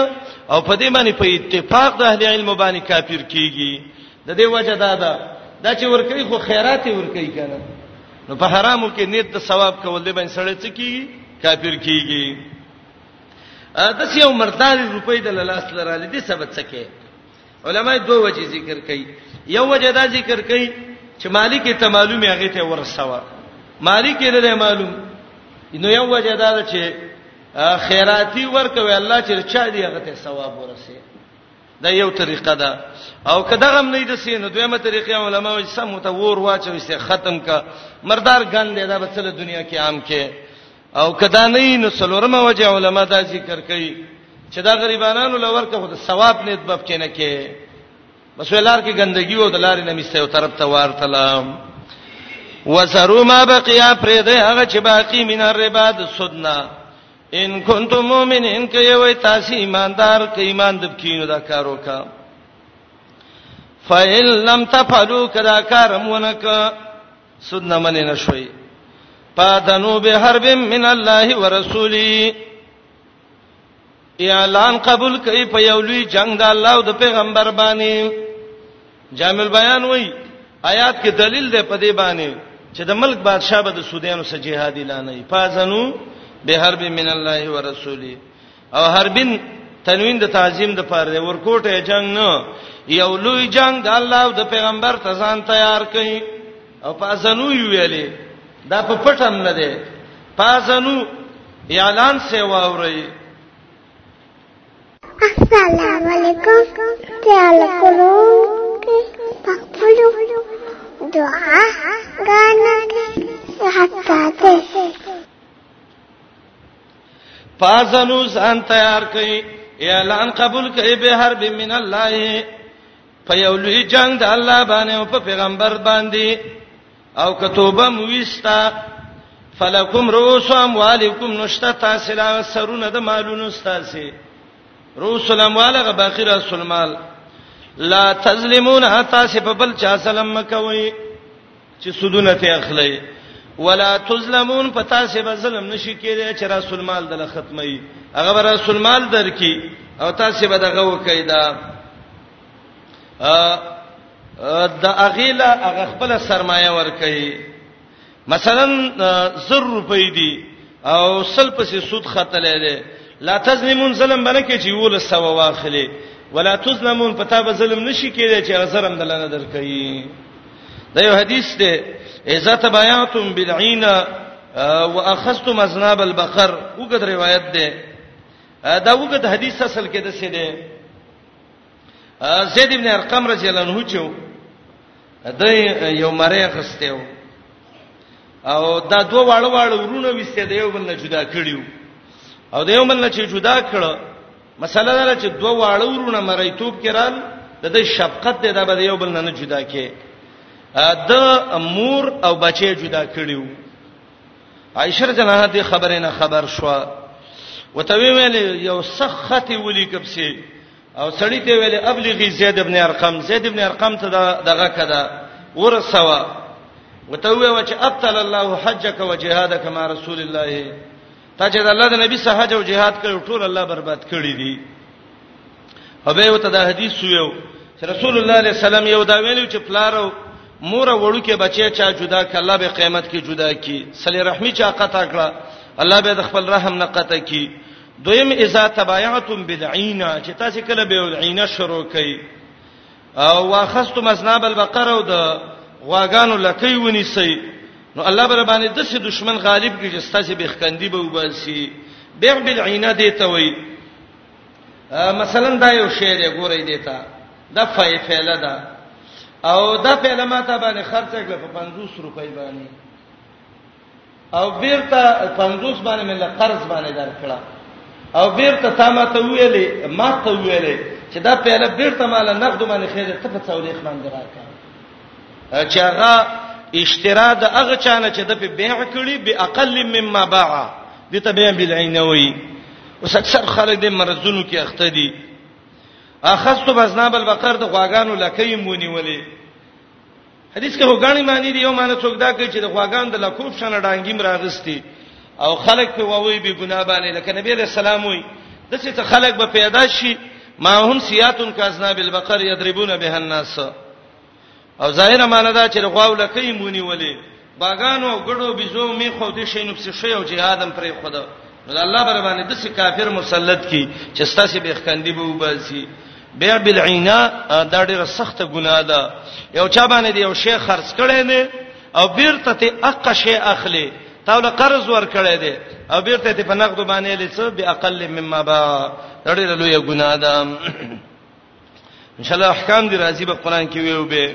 او په دې باندې په اتفاق د اهل علم باندې کافر کیږي د دې وجه دا ده دا چې ورکی خو خیرات ورکی کنه نو په حرامو کې نیت د ثواب کول دی باندې سړی څه کیږي کافر کیږي د سیو مرتال روپۍ د لاس لرالې دي سبب څه کې علماء دوه وجې ذکر کوي یو وجه دا ذکر کوي چې مالک ته معلومه هغه ته ورسوا مالک نه دی معلوم نو یو وجه دا ده چې خیراتی ورکوي الله چې چا دی هغه ته ثواب ورسي دا یو طریقه ده او کدا غم نه دي سینو دویمه طریقه علماء یې سم ته ور واچو سي ختم کا مردار ګند دا به څل دنیا کې عام کې او کدا نه نو څلورمه وجه علما دا ذکر کوي چې دا غریبانو لور کې خو د ثواب نیت باب کې نه کې بس ولار کې ګندګي او د لارې نه میسته یو طرف ته وارتلم وسرو ما بقیا پرې ده هغه چې باقی من الربا د سودنا ان کنتم مؤمنین کې یو تاسو ایماندار کې ایمان د کینو دا کار وکا فإِن لَّمْ تَفْعَلُوا کدا کارمونک سود نه منی نشوي پادنو به حرب من الله ورسولی اعلان قبول کوي په یو لوی جنگ د الله او د پیغمبر باندې جامع بیان وای آیات کې دلیل دی په دې باندې چې د ملک بادشاہ به د سودیانو سره جهاد اعلان نه پازنو به حرب من الله ورسولی او حربن تنوین د تعظیم د پاره دی ورکوټه جنگ نه یو لوی جنگ د الله او د پیغمبر ته ځان تیار کړي او پاسنو ویلې دا په پټم نه دی پاسنو اعلان سیوا اوري السلام علیکم تعال کولو پخپلو دعا غانا حتا ته پازنو ځان تیار کړئ اعلان قبول کړئ به حرب من الله په یو لوی جنگ د الله باندې او په پیغمبر باندې او کتوبه مويستا فلکم رؤوس اموالکم نشتا تاسلا سرونه د مالونو ستاسي رؤوس الاموال غ باقی راس المال لا تظلمون حتا سبب الچا سلام کوي چې سودونه ته اخلي ولا تظلمون پتا سه به ظلم نشي کېدای چې رسول مال دله ختمي هغه به رسول مال درکې او تاسو به دغه وکیدا د اغیلا هغه خپل سرمایه ورکړي مثلا 100 روپۍ دي او سل پسې سود خاتلې ده لا تظلمون ظلم بنه کې چې ول سوا واخلې ولا تظلمون پتا به ظلم نشي کېدای چې غزرم دلنه درکې دا یو حدیث دی اذا تبايعتم بالعين واخذتم اذناب البقر وګد روایت دی دا وګد حدیث اصل کې د څه دی زید ابن ارقم رضی الله عنه چې د یو مری غستیو او دا دوه واړو واړو ورونه وسته دی یو بل نه جدا کړیو او د یو بل نه چې جدا کړو مسله دا چې دوه واړه ورونه مریتوب کړهل د دې شفقت دی دا به یو بل نه جدا کې د مور او بچي جدا کړیو عائشه جنہ دې خبرې نه خبر شو وتوی ویل یو سخت ولي کبسي او سړی ته ویل ابلغي زید ابن ارقم زید ابن ارقم ته دغه کده ورسوا وتوی و چې ابطل الله حجک و جهادک مع رسول الله تا چې د الله د نبی صحابه او جهاد کوي ټول الله برباد کړی دي هبه وته دا حدیث ویو چې رسول الله علیه السلام یو دا ویلو چې پلارو مور وړو کې بچي چا جدا ک الله به قیامت کې جدا کی صلی رحمی چا قطع کړه الله به د خپل رحم نه قطع کی دویم اذا تبایعتم بدعینا چې تاسو کله به ودعینا شروع کړئ او واخستم اسناب البقره او د غواګانو لکې ونیسي نو الله بر باندې د څه دشمن غالب کې چې ستاسو به خکندي به وباسي بیع بالعینه دی ته وای مثلا دا یو شی دی ګورې دی ته دا فای فعل ده او دا فعل ماته باندې خرچه کړ په 50 روپۍ باندې او بیرته 50 باندې مې له قرض باندې درکړه او بیرته تا ما ته ویلې ما ته ویلې چې دا پیاله بیرته مال نقد باندې خېره ته په څولې خمان دراکا چې هغه اشترا د هغه چانه چې د په بیع کړي به اقل مما باع دي ته بیع بالعین وي اوس اکثر خلک د مرزونو کې اخته دي اخذت بزناب البقر د غواګانو لکې مونی ولې حدیث کې هوګانی معنی دی یو معنی څوک دا کوي چې د خواګان د لکوب شنه ډانګي مراغستی او خلک په ووي به ګناه باندې لکه نبی له سلام وي د څه ته خلک به پیدا شي ما هم سیاتن کاسنا بالبقر یضربون به الناس او ظاهر معنی دا چې غواو لکې مونی ولې باغانو ګړو بيزو میخو دې شینو پسې شی او جهادم پرې خدا نو الله بر باندې د څه کافر مسلط کی چې ستاسو به خکندې به وباسي بيع بالعینا دا ډیره سخته ګناه ده یو چا باندې یو شی خرڅ کړي نه او بیرته ته اق شی اخلي تا له قرض ور کړي دي او بیرته ته په نقد باندې لڅ به اقل مما با دا ډیره لوی ګناه ده ان شاء الله احکام دی راځي په قران کې ویو به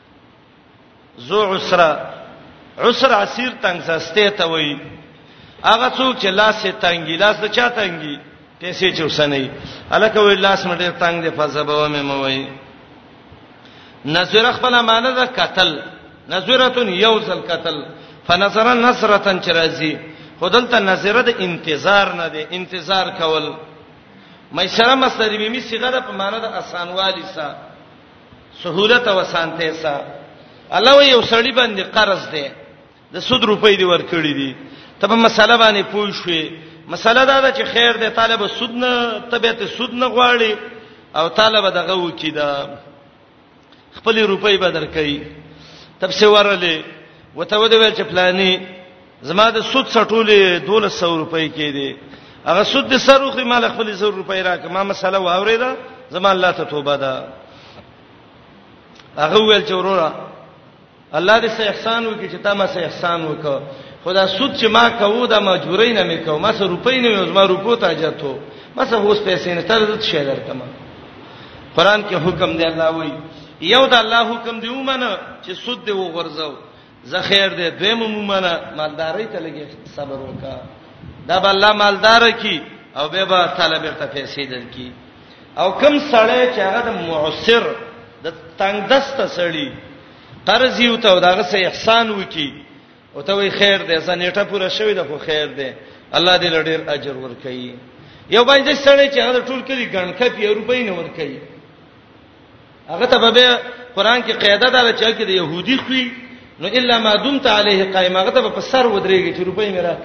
ذو عسره عسر عسیر تنگ سسته ته وای هغه څوک چې لاس یې تنګي لاس د چا تنګي پیسې چوسنې الکه وی لاس مې ډېر تنگ دی فزبو مې موي نظر خپل معنی ده قتل نظرتن یوزل قتل فنظر نظرتن چرازی خودلته نظر د انتظار نه دی انتظار کول مې سره مستری می صيغه ده په معنی ده اسانوالی سره سهولت او اسانته سا الله یو سړی باندې قرض دی د سود روپۍ دی ورکړی دی ته په مسله باندې پوه شوې مسله دا ده چې خیر دی طالب سود نه طبيعت سود نه غواړي او طالب دغه وکی دا خپل روپۍ به درکې تب سه ورلې وته ودویل چې پلاني زما د سود سټولې 1200 روپۍ کې دي هغه سود د سر وخري مال خپل 100 روپۍ راکې ما مسله واوریدا زما الله ته توبه ده هغه ویل چې وروره الله دې سه احسان وکړي چې تا ما سه احسان وکړ خدا سود چې ما کوو دا مجبورې نه مې کوم ما سه روپۍ نه وې زما روپو ته اجازه ته ما سه هوس پیسې نه تر دې شي درکم قران کې حکم دی الله وایي یو د الله حکم دی ومنه چې سود دی وغورځاو زه خیر دې دویم مومنه مالداري ته لګي صبر وکا دا به الله مالدار کی او به به طالب ته پیسې درکې او کم سړی چې هغه د معسر د تنگ دست سړی قرض یو ته داغه سه احسان وکي او ته وی خیر دې زنیټه پوره شوی ده خو خیر دې الله دې لړیر اجر ورکړي یو باندې سړی چې هغه ټول کلی ګڼکه پی روپۍ نه ورکړي هغه ته به قران کې قاعده ده چې کې د يهودي خوې نو الا ما دمت عليه قائم هغه ته په سر ودرېږي چې روپۍ میرا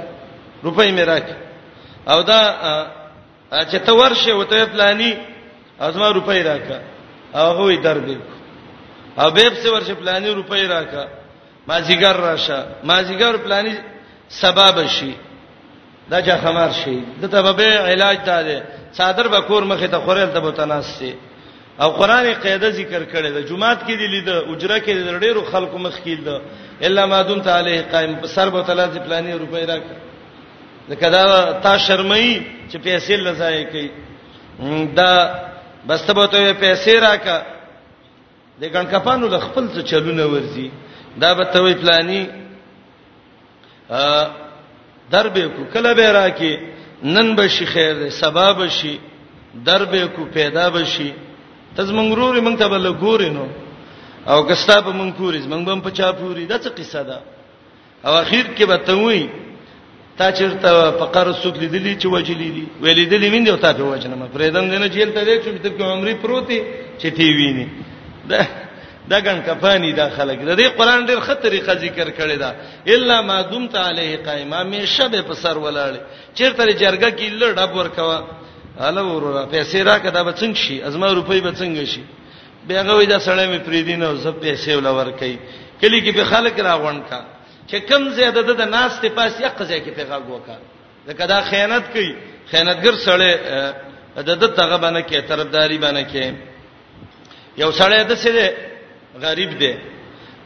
روپۍ میرا او دا چې ته ورشه وته پلاني ازما روپۍ راکا هغه وي درد او به په ورشه پلاني روپۍ راکا مازیګر راشه مازیګر پلاني سبب شي دا چې خمار شي د تببه علاج دا دی صادر بکور مخه ته خورل ته بوتناسي او قران قاعده ذکر کړي د جمعات کې دی لید اجره کې د ډېرو خلکو مخ کېل ده الا ما دون تعالی قائم په سر به تعالی چې پلاني روپۍ راک لکه دا تا شرمای چې پیسې لزای کوي دا بس ته به ته پیسې راکا د ګڼکپانو له خپل څه چلونه ورزي دا به توي پلاني ا دربه کو کله به راکې نن به شي خیر ده سبا به شي دربه کو پیدا به شي تزمنګرور مونږ ته بل ګورینو او کستا په مونږ پوری مونږ بم په چا پوری دا څه قصه ده او اخر کې به ته وی تا چیرته په قرض سود لیدلی چې وجلی دي ویل لیدلی ویند او تا په وجنه ما پرېدم دنه جیل ته دې چې تر کې عمرې پروتي چې تی ویني دا دا ګن کفانی دا خلک دا دې قران ډېر خطر طریقه ذکر کړی دا الا ما دمت علیه قائما می شب په سر ولاړ چیرته جرګه کې لړ ډب ورکوا هله ورو پیسې راکړه دا به څنګه شي ازما روپۍ به څنګه شي بیا غوې دا سړی مې پری دین او زب پیسې ولور کوي کلی کې به خلک راغون کا چې کم زیاده د ناس ته پاس یې قضا کې پیغه وکا دا کدا خیانت کوي خیانتګر سړی د د دغه باندې کې طرفداري باندې کې یو سړی د څه دی غریب دی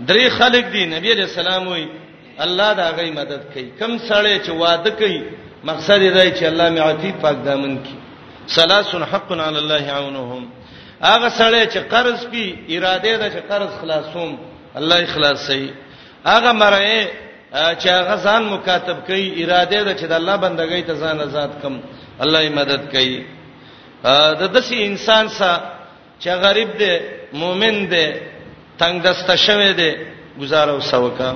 درې خلک دي نبی علیہ السلام وی الله دا غي مدد کوي کم سړی چې واده کوي مقصد یې دی چې الله می عتیق پاک دامن کی سلاسن حق علی الله عونهم هغه سړی چې قرض کی اراده ده چې قرض خلاصوم الله اخلاص سي هغه مرای چې هغه ځان مکاتب کوي اراده ده چې د الله بندګۍ ته ځان آزاد کم الله یې مدد کوي د دسی انسان سره چې غریب دی مؤمن دی تنگ دسته شوی دی گزارو سوکا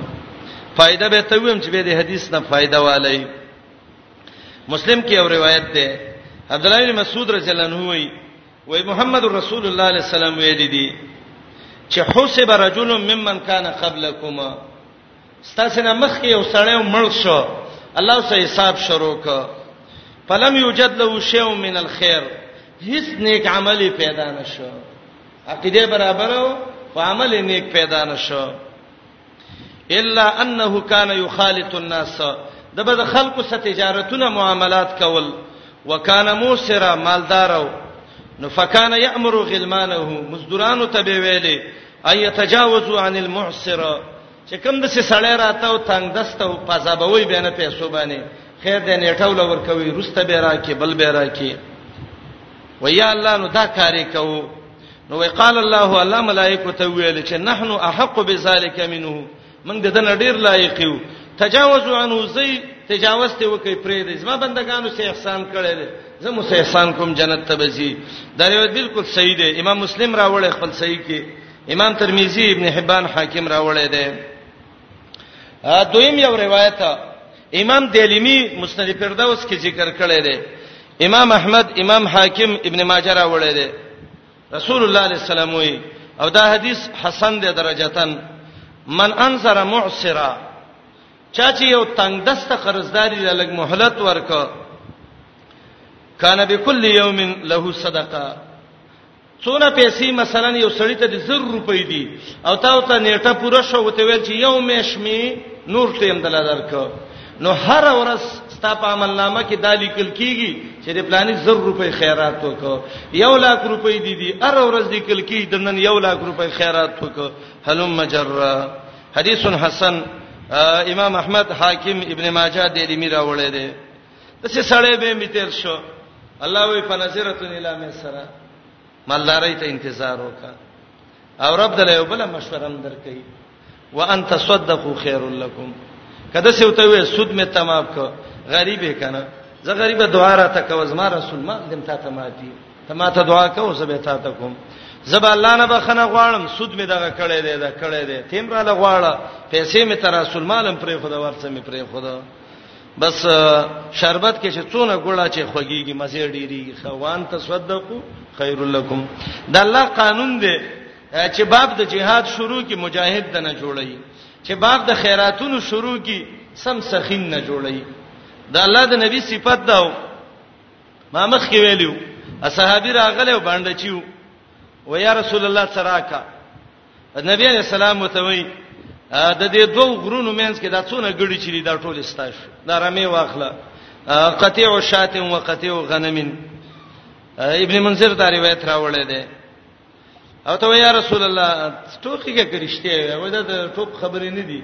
فائدہ به ته ویم چې به د حدیث نه فائدہ والی مسلم کې یو روایت ده عبد الله بن مسعود رضی الله عنه وایي وای محمد رسول الله علیه السلام ویل دي چې حسب رجل ممن کان قبلکم ستاسو نه مخ یو سړی مړ شو الله سه حساب شروع ک فلم یوجد له شیء من الخير هیڅ نیک عمل پیدا نشو عقیده برابر او عمل نیک پیدا نشو الا انه كان يخالط الناس د بد خلکو سره تجارتونه معاملات کول وکانه موسرا مالدارو نو فکان یامر غلمانه مزدورانو ته به ویلې اي تجاوزوا عن المعسر چې کوم د سې سړی راته او تنگ دسته او پزابوي به نه پیسو باندې خیر دې نیټو لور کوي روسته به راکې بل به راکې ویا الله نو دا کاری کوو نو وی قال الله الله ملائکه ته ویل چې نحنو احق بذلک منه موږ د دې ډیر لایق یو تجاوزوا عنه زی تجاوز ته وکي پرې دې زما بندگانو سه احسان کړی دی زه مو سه احسان کوم جنت ته بزي دا یو بالکل صحیح دی امام مسلم راوړی خپل صحیح کې امام ترمذی ابن حبان حاکم راوړی دی دویم یو روایت امام دیلمی مسند فردوس کې ذکر کړی دی امام احمد امام حاکم ابن ماجه راوړی دی رسول الله علیه السلام وی او دا حدیث حسن دی درجاتن من انصر معسرا چا چې یو تنگ دسته قرضداري له لګ مهلت ورک کان بكل یوم له صدقه څونه پیسې مثلا یو سړی ته د 100 روپۍ دي او تا ته نیټه پوره شو وته ویل چې یو میشمی نور ټیم دلا درک نو هر ورځ ستا په عمل نامه کې دالی کل کیږي چې د پلانې 100 روپۍ خیرات وکړه یو لاک روپۍ دي دي هر ورځ دې کل کیږي د نن یو لاک روپۍ خیرات وکړه هلم مجرا حدیث حسن امام احمد حاکم ابن ماجه د دې میرا وړې ده دسه سړې به می تیر شو الله وی فنظرتن الی میسرا مالداري ته انتظار وکا او رب دله یو بل مشوره هم درکې وان تصدقوا خیر لکم کده څه وته وې سود می تمام کو غریبې کنه زه غریبه دعا را تکو زما رسول ما دم تا ته ماتي ته ما ته دعا کو زه به تا ته کوم زب الله نه بخنه غواړم سود می دغه کړې دی دا کړې دی تیم را لغواړه پیسې می تر رسول مالم پرې خدا ورڅ می پرې خدا بس شربت کې چې څونه ګړه چې خوګيږي مزه ډيري خوان تصدقو خير لكم د الله قانون دی چې باب د جهاد شروع کی مجاهد د نه جوړي چې باب د خیراتونو شروع کی سم سخین نه جوړي د الله د نبی صفت داو ما مخ کې ویلو اصحابي راغله باندې چیو و یا رسول الله سراکا نبی علیہ السلام وتوی د دې دوه غرونو مینس کې دا څونه ګړي چي دا ټول استاش دا رمې واخله قطيع شات و قطيع غنم ابن منذر دا روایت راوړی دی او ته یا رسول الله ټوکی کې کرشته وي دا ټوک خبرې نه دي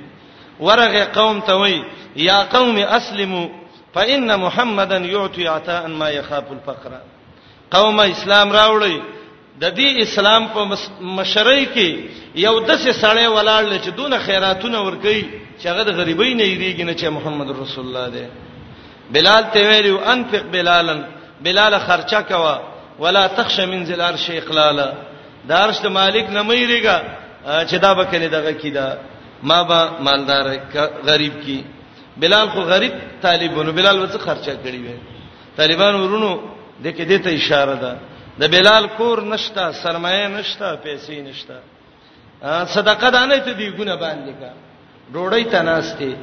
ورغه قوم ته وي یا قوم اسلمو فإن محمدن يعطي عطاء ما يخاف الفقر قوم اسلام راوړی د دې اسلام په مشرۍ کې یو دسه سړی ولاړ چې دون خیراتونه ور کوي چې هغه د غریبۍ نه یریږي نه چې محمد رسول الله دی بلال ته ویلو انفق بلالن بلال خرچه کوا ولا تخش من ذل عرش اقلالا دارش ته مالک نه مېریګا چې دا به کله دغه کیدا ما با مالدار غریب کی بلال خو غریب طالبونو بلال وڅ خرچه کړی وي طالبان ورونو د کې دته اشاره ده د بلال کور نشتا سرمایه نشتا پیسې نشتا صدقه دانه ته دی ګونه باندې کا ډوړی تناسته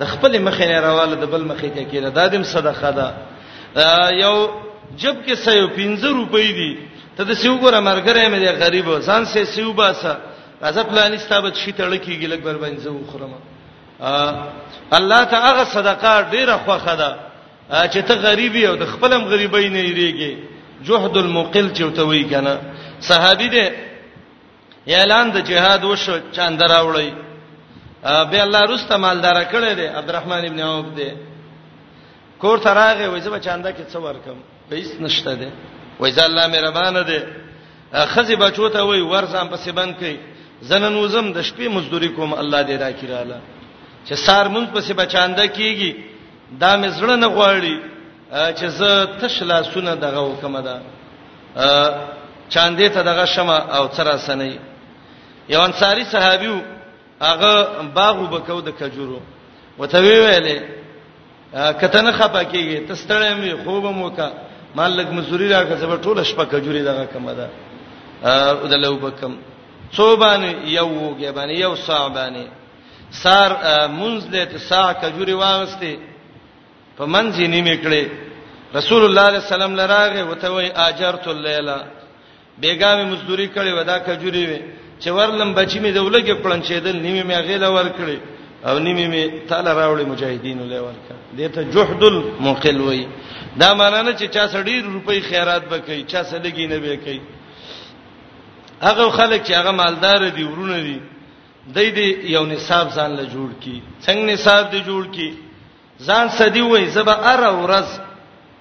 د خپل مخې نه راواله د بل مخې ته کېره دا دیم صدقه ده یو جب کې سيو 15 روپۍ دي ته د سیو ګره مرګره مې دی غریب ځان سه سیو باسه راځه پلان استابت شي تړ کېږي لګ بر باندې زو خرمه الله ته هغه صدقه ډیره خوخه ده چې ته غریب یې او د خپلم غریبۍ نه یریږي جهد المقل چې ته وی کنه صحابي دې اعلان د جهاد وشو چاند راوړی به الله رسته مالدار کړی دی عبدالرحمن ابن عوف دی کور ته راغی وای زه چاندا کې څه ورکم پیس نشته دی وای زه الله مهربان دی خزي بچو ته وای ورځم په سبن کې زنن وزم د شپې مزدوري کوم الله دې راکړاله چې سار مونږ په سبا چاندا کیږي دا مې زړه نه غواړي چې زه تش لاسونه دغه وکم دا چاندې ته دغه شمه او تر سنې یو انصاری صحابیو هغه باغ وبکاو د کجورو وته وی ویلې کته نه خپه کیږي ته ستړې مې خوب مو کا مالک مزوري راکړه زبر ټول شپه کجوري دغه کم ده او د لوبکم څو باندې یو وګه باندې یو صاحب باندې سار منځ دې ته سا کجوري واغسته په منځ یې نیمه کړې رسول الله صلی الله علیه وسلم لراغه وته وی اجرت الليله بیګامې مزدوري کړې ودا کجوري وي چې ورلم بچی مې دولګه پړن شیدل نیمه مې غیله ور کړې او نیمه می تعالی راوړي مجاهدینو له ورکا دته جهد المقل وای دا معنی نه چې چا سړي روپۍ خیرات وکړي چا سړي نه وکړي هغه خلک چې هغه مالدار دي ورونه دي دای دی یو نصاب ځان له جوړ کی څنګه نصاب دی جوړ کی ځان سدی وای زبا ار ورځ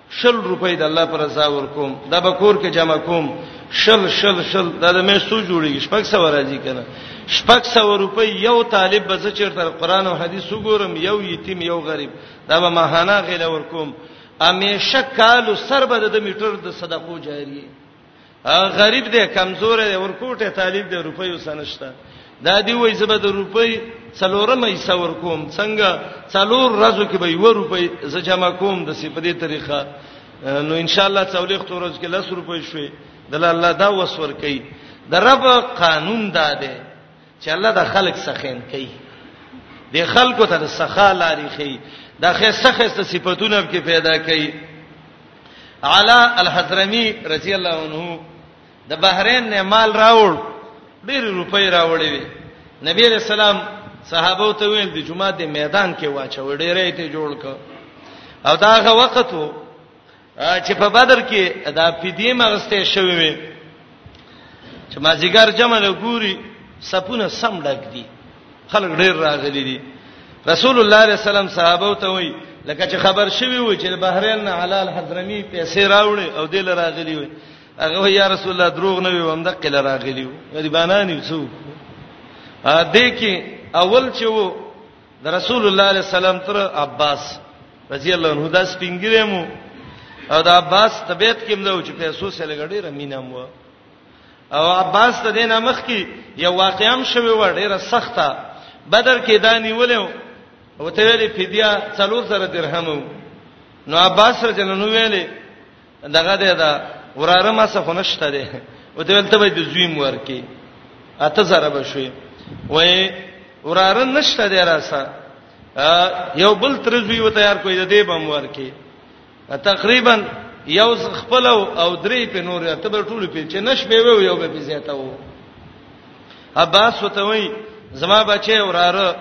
شل روپۍ د الله پر رضا ورکوم دا به کور کې جمع کوم شل شل شل دا د مې سو جوړیږي شپږ سو راځي کنه شپږ سو روپۍ یو طالب به چیرته قران او حدیث وګورم یو یتیم یو غریب دا به ماهانه غیله ورکوم امیشه کال سر به د میټر د صدقو جاریه غریب دی کمزور دی ورکوټه طالب دی روپۍ وسنشته دا دی وای زبد روپۍ څلورم یې سور کوم څنګه څلور ورځو کې به یو روپۍ ز جمع کوم د سی په دې طریقه نو ان شاء الله څولې خو ورځ کې 10 روپۍ شوي د الله دا وسور کوي د رب قانون دا دی چې الله د خلق سخین کوي د خلکو ته د سخا لاري خي د خسته خسته صفاتونه کې پیدا کوي علا الحضرمی رضی الله عنه د بحرین نه مال راوړ ډېر روپۍ راوړې وي نبی رسول الله صحابه ته ویل د جمعه د میدان کې واچو ډېرې ته جوړ ک او دا هغه وخت وو چې په بدر کې دا فدیه مغسته شوی وي چې مازیګر جمع له ګوري سپونه سم ډک دي خلک ډیر راغلي دي رسول الله صلی الله علیه وسلم صحابه ته وایي لکه چې خبر شوی و چې بحرین نه حلال حضرمی پیسې راوړي او دل راغلی وي هغه یا رسول الله دروغ نه وي هم د قل راغلی وي غریبانه نه وسو ا دې کې اول چې وو د رسول الله علیه السلام تر عباس رضی الله عنه دا سپینګری مو او د عباس طبيعت کې مده چې پیسو سره لګړې رمینه مو او عباس ته دینه مخ کې یو واقعام شوی و ډیره سخته بدر کې دا نیولې او ته ویلې فدیه 3000 درهم نو عباس رجل نو ویلې دغه دی دا وراره ما څه خنشته دی او ته ولته به د زوی مور کې اته زره بشوي وای وراره نشته دی راسه یو بل تر زوی و تیار کوی د دې بم ور کې تقریبا یو خپل او درې په نور ته به ټول په چې نش به وي یو به زیاته وو عباس وته وای زما بچي وراره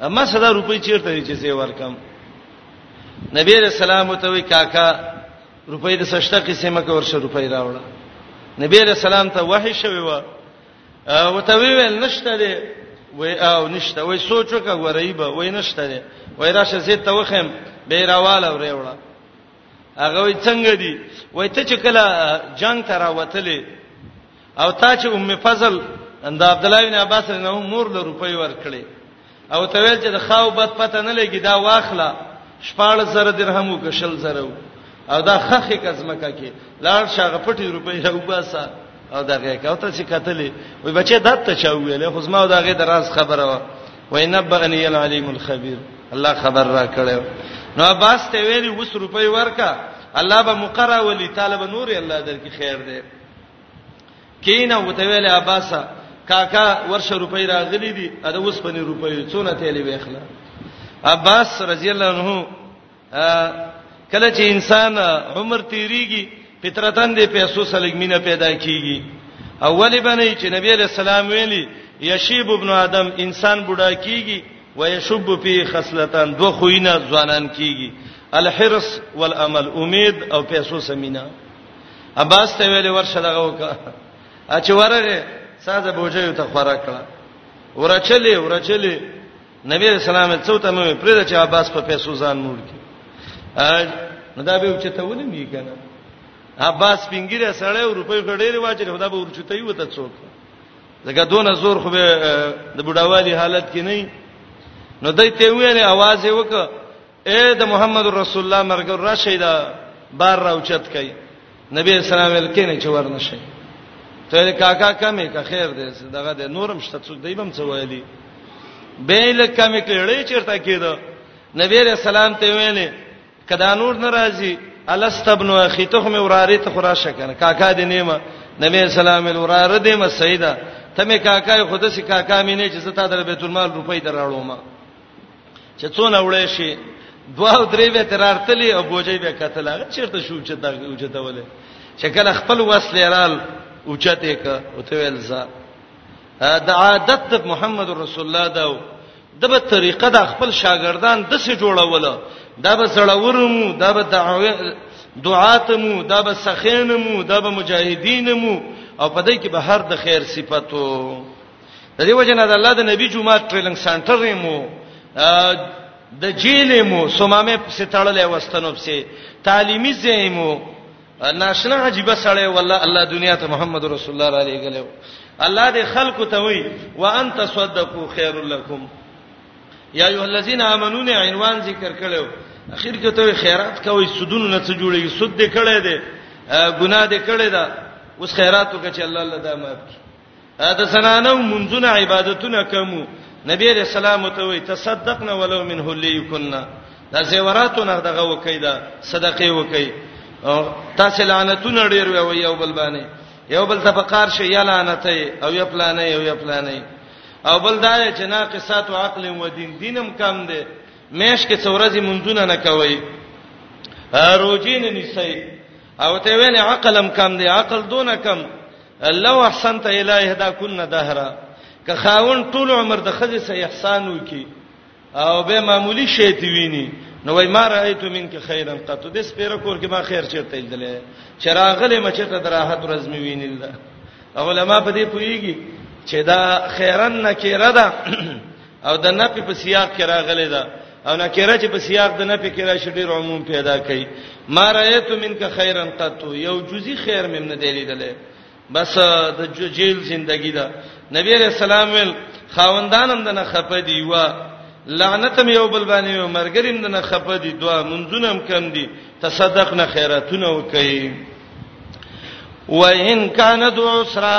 اما صدا روپۍ چیرته وی چې زه ورکم نبی رسول الله ته وی کاکا روپۍ د سشته قسمه کې ورشه روپۍ راوړه نبی رسول الله ته وحی شوی و او ته ویل نشته دی وای او نشته وای سوچ وکړه غریبه وای نشته دی وای راشه زه ته وخم به راواله وروړه هغه وای څنګه دی وای ته چې کله جنگ ته راوتلې او تا چې ام فضل د عبد الله بن عباس نه مور له روپۍ ورکړي او ته ویل چې د خاو بد پته نه لګي دا واخله شپاړ زره درهم او کشل زره او دا خخې کزمکه کې لاړ شغه پټي روپۍ او باسا او دا غه کاوته چې قتلې وای بچي دات ته چا ویلې خو زما دا غه دراز خبره و وای نبغنی العلیم الخبیر الله خبر را کړو نو عباس ته ویلي وس روپۍ ورکا الله به مقرا ولي طالب نور الله درکې خیر دی کینه وته ویل اباسا کاکا ورشه روپۍ راغلي دي دا اوس پني روپۍ څونه تیلې وېخله عباس رضی الله عنه کله چې انسان عمر تیریږي فطرتن دې پیسو سلګ مینه پیدا کیږي اولی باندې چې نبی علیہ السلام ویلي یشیب ابن ادم انسان بوډا کیږي و یشب فی خصلتان دو خوینه ځوانان کیږي الحرص والامل امید او پیسو سمینا عباس ته ویل ورشه دغه وکړه اچ ورغه ساده بوجیو ته خورا کړه ورچلې ورچلې نبی رسول الله څو ته مې پرې چې عباس په پیسو ځان موړ کی نو دا به چې ته ولې می کنه عباس پنګیره سړی او روپۍ غړېری واچره خدا به ورچته یو ته څوک زګه دون زور خو به د بډاوالي حالت کې نه نو دای ته ویلې आवाज یې وکړ اے د محمد رسول الله مرګ راشي دا بار راوچت کړي نبی اسلام الکینه چې ورنشي ته کاکا کمې کا خیر دې دغه د نورم شته څوک دیبم څه ویلي به لکه کمې کړي چیرته کېده نبی رسول الله ته ویلې کدا نور ناراضي الست ابن اخي ته مې وراره ته خراشه کنه کاکا دې نیمه نبی اسلام الوراره دې مسیدا ته مې کاکا خود سي کاکا مې نه چې زتا در بیت المال روپۍ دراړو ما چې څونه وړې شي دوا او درې به ترارتلې او بوجي به کتل هغه چیرته شو چې دا اوچته ولې چې کله خپل وس لرال اوچته ک او ته ویل ز دا عادت د محمد رسول الله دا دغه طریقه د خپل شاګردان د څه جوړوله دا به سړورمو دا به دعوه دعاتمو دا به سخینمو دا به مجاهدینمو او په دې کې به هر د خیر صفاتو د دې وجنه د الله د نبی جمعه ټریننګ سنټر مو د جیل مو سمامه پسې تړلې وستنو پسې تعلیمی زیمو ناشنا عجیب سره والله الله دنیا ته محمد رسول الله علیه غلو الله دې خلکو ته وی وان تصدقوا خیر لکم یا ایه الذین آمنون عنوان ذکر کړو اخر کې ته خیرات کوي سودونه نه څه جوړي سود دې کړي دې ګناه دې کړي دا اوس خیراتو کې چې الله الله دا معاف کړي د زنانو منځونه عبادتونه کومو نبی رسول الله ته وی تصدقنا ولو من هلی کنا دا زیوراتو نه دغه وکي دا صدقه وکي تاسو لعنتونه ډیر وی یو بل باندې یو بل ته پکار شي یا لعنت او یا پلانې او یا پلانې او بل دا چې ناقصات عقل و دین دینم کم دی مېش کې څورځي منځونه نه کوي روزي نه نسي او ته ویل عقلم کم دی عقل دونه کم لو احسنت الایه دا کن دهرا که خاون ټول عمر د خځې سه احسان وکي او به معمولی شی تی ویني نو وای ما رايت منک خیرا قط د سپیره کور کې ما خیر چیرته لیدلې چراغله مچته دراحت ورځ می وینل علماء په دې پوریږي چې دا خیرن نکیره ده او د نفي په سیاق کې راغلی دا او نکره چې په سیاق د نفي کې راشي ډیر عموم پیدا کوي ما رايت منک خیرن قط یو جزئی خیر مم نه دی لیدلې بس د جیل زندگی دا نبی رسول الله خاوندانم د نه خپه دی وا لعنتم یو بل باندې او مرګریم د نه خپه دی دوا منځونم کم دی تصدق نه خیراتونه وکي وان کان ذو اسرا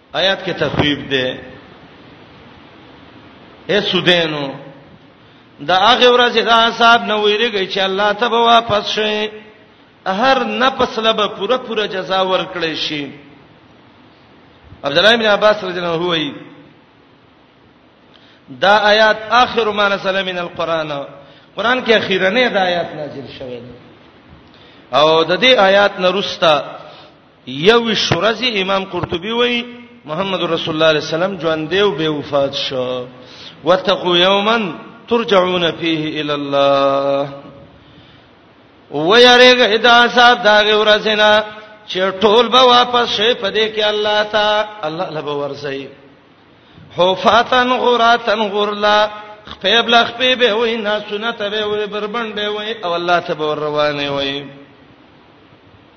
آیات کې تخویب دی اے سودینو دا هغه ورځ غا صاحب نو ویریږي چې الله ته به واپس شي هر نفس لبه پوره پوره جزا ورکړي شي عبد الله بن عباس رضی الله عنه وایي دا آیات اخر ما نزل من القران قران کې اخیرنه دا آیات نازل شوه او د دې آیات نرسته یوش ورځې امام قرطبي وایي محمد رسول الله علیه السلام ژوند دی او به وفات شو وتقو یوما ترجعون فيه الى الله ويرګه ادا سات داغه ورځینا چې ټول به واپس شي په دې کې الله تا الله لبه ورسي حفاتن غراتن غرلا خپیب لخ په به وای نه سنت به وای بربند به وای او الله ته به روانه وای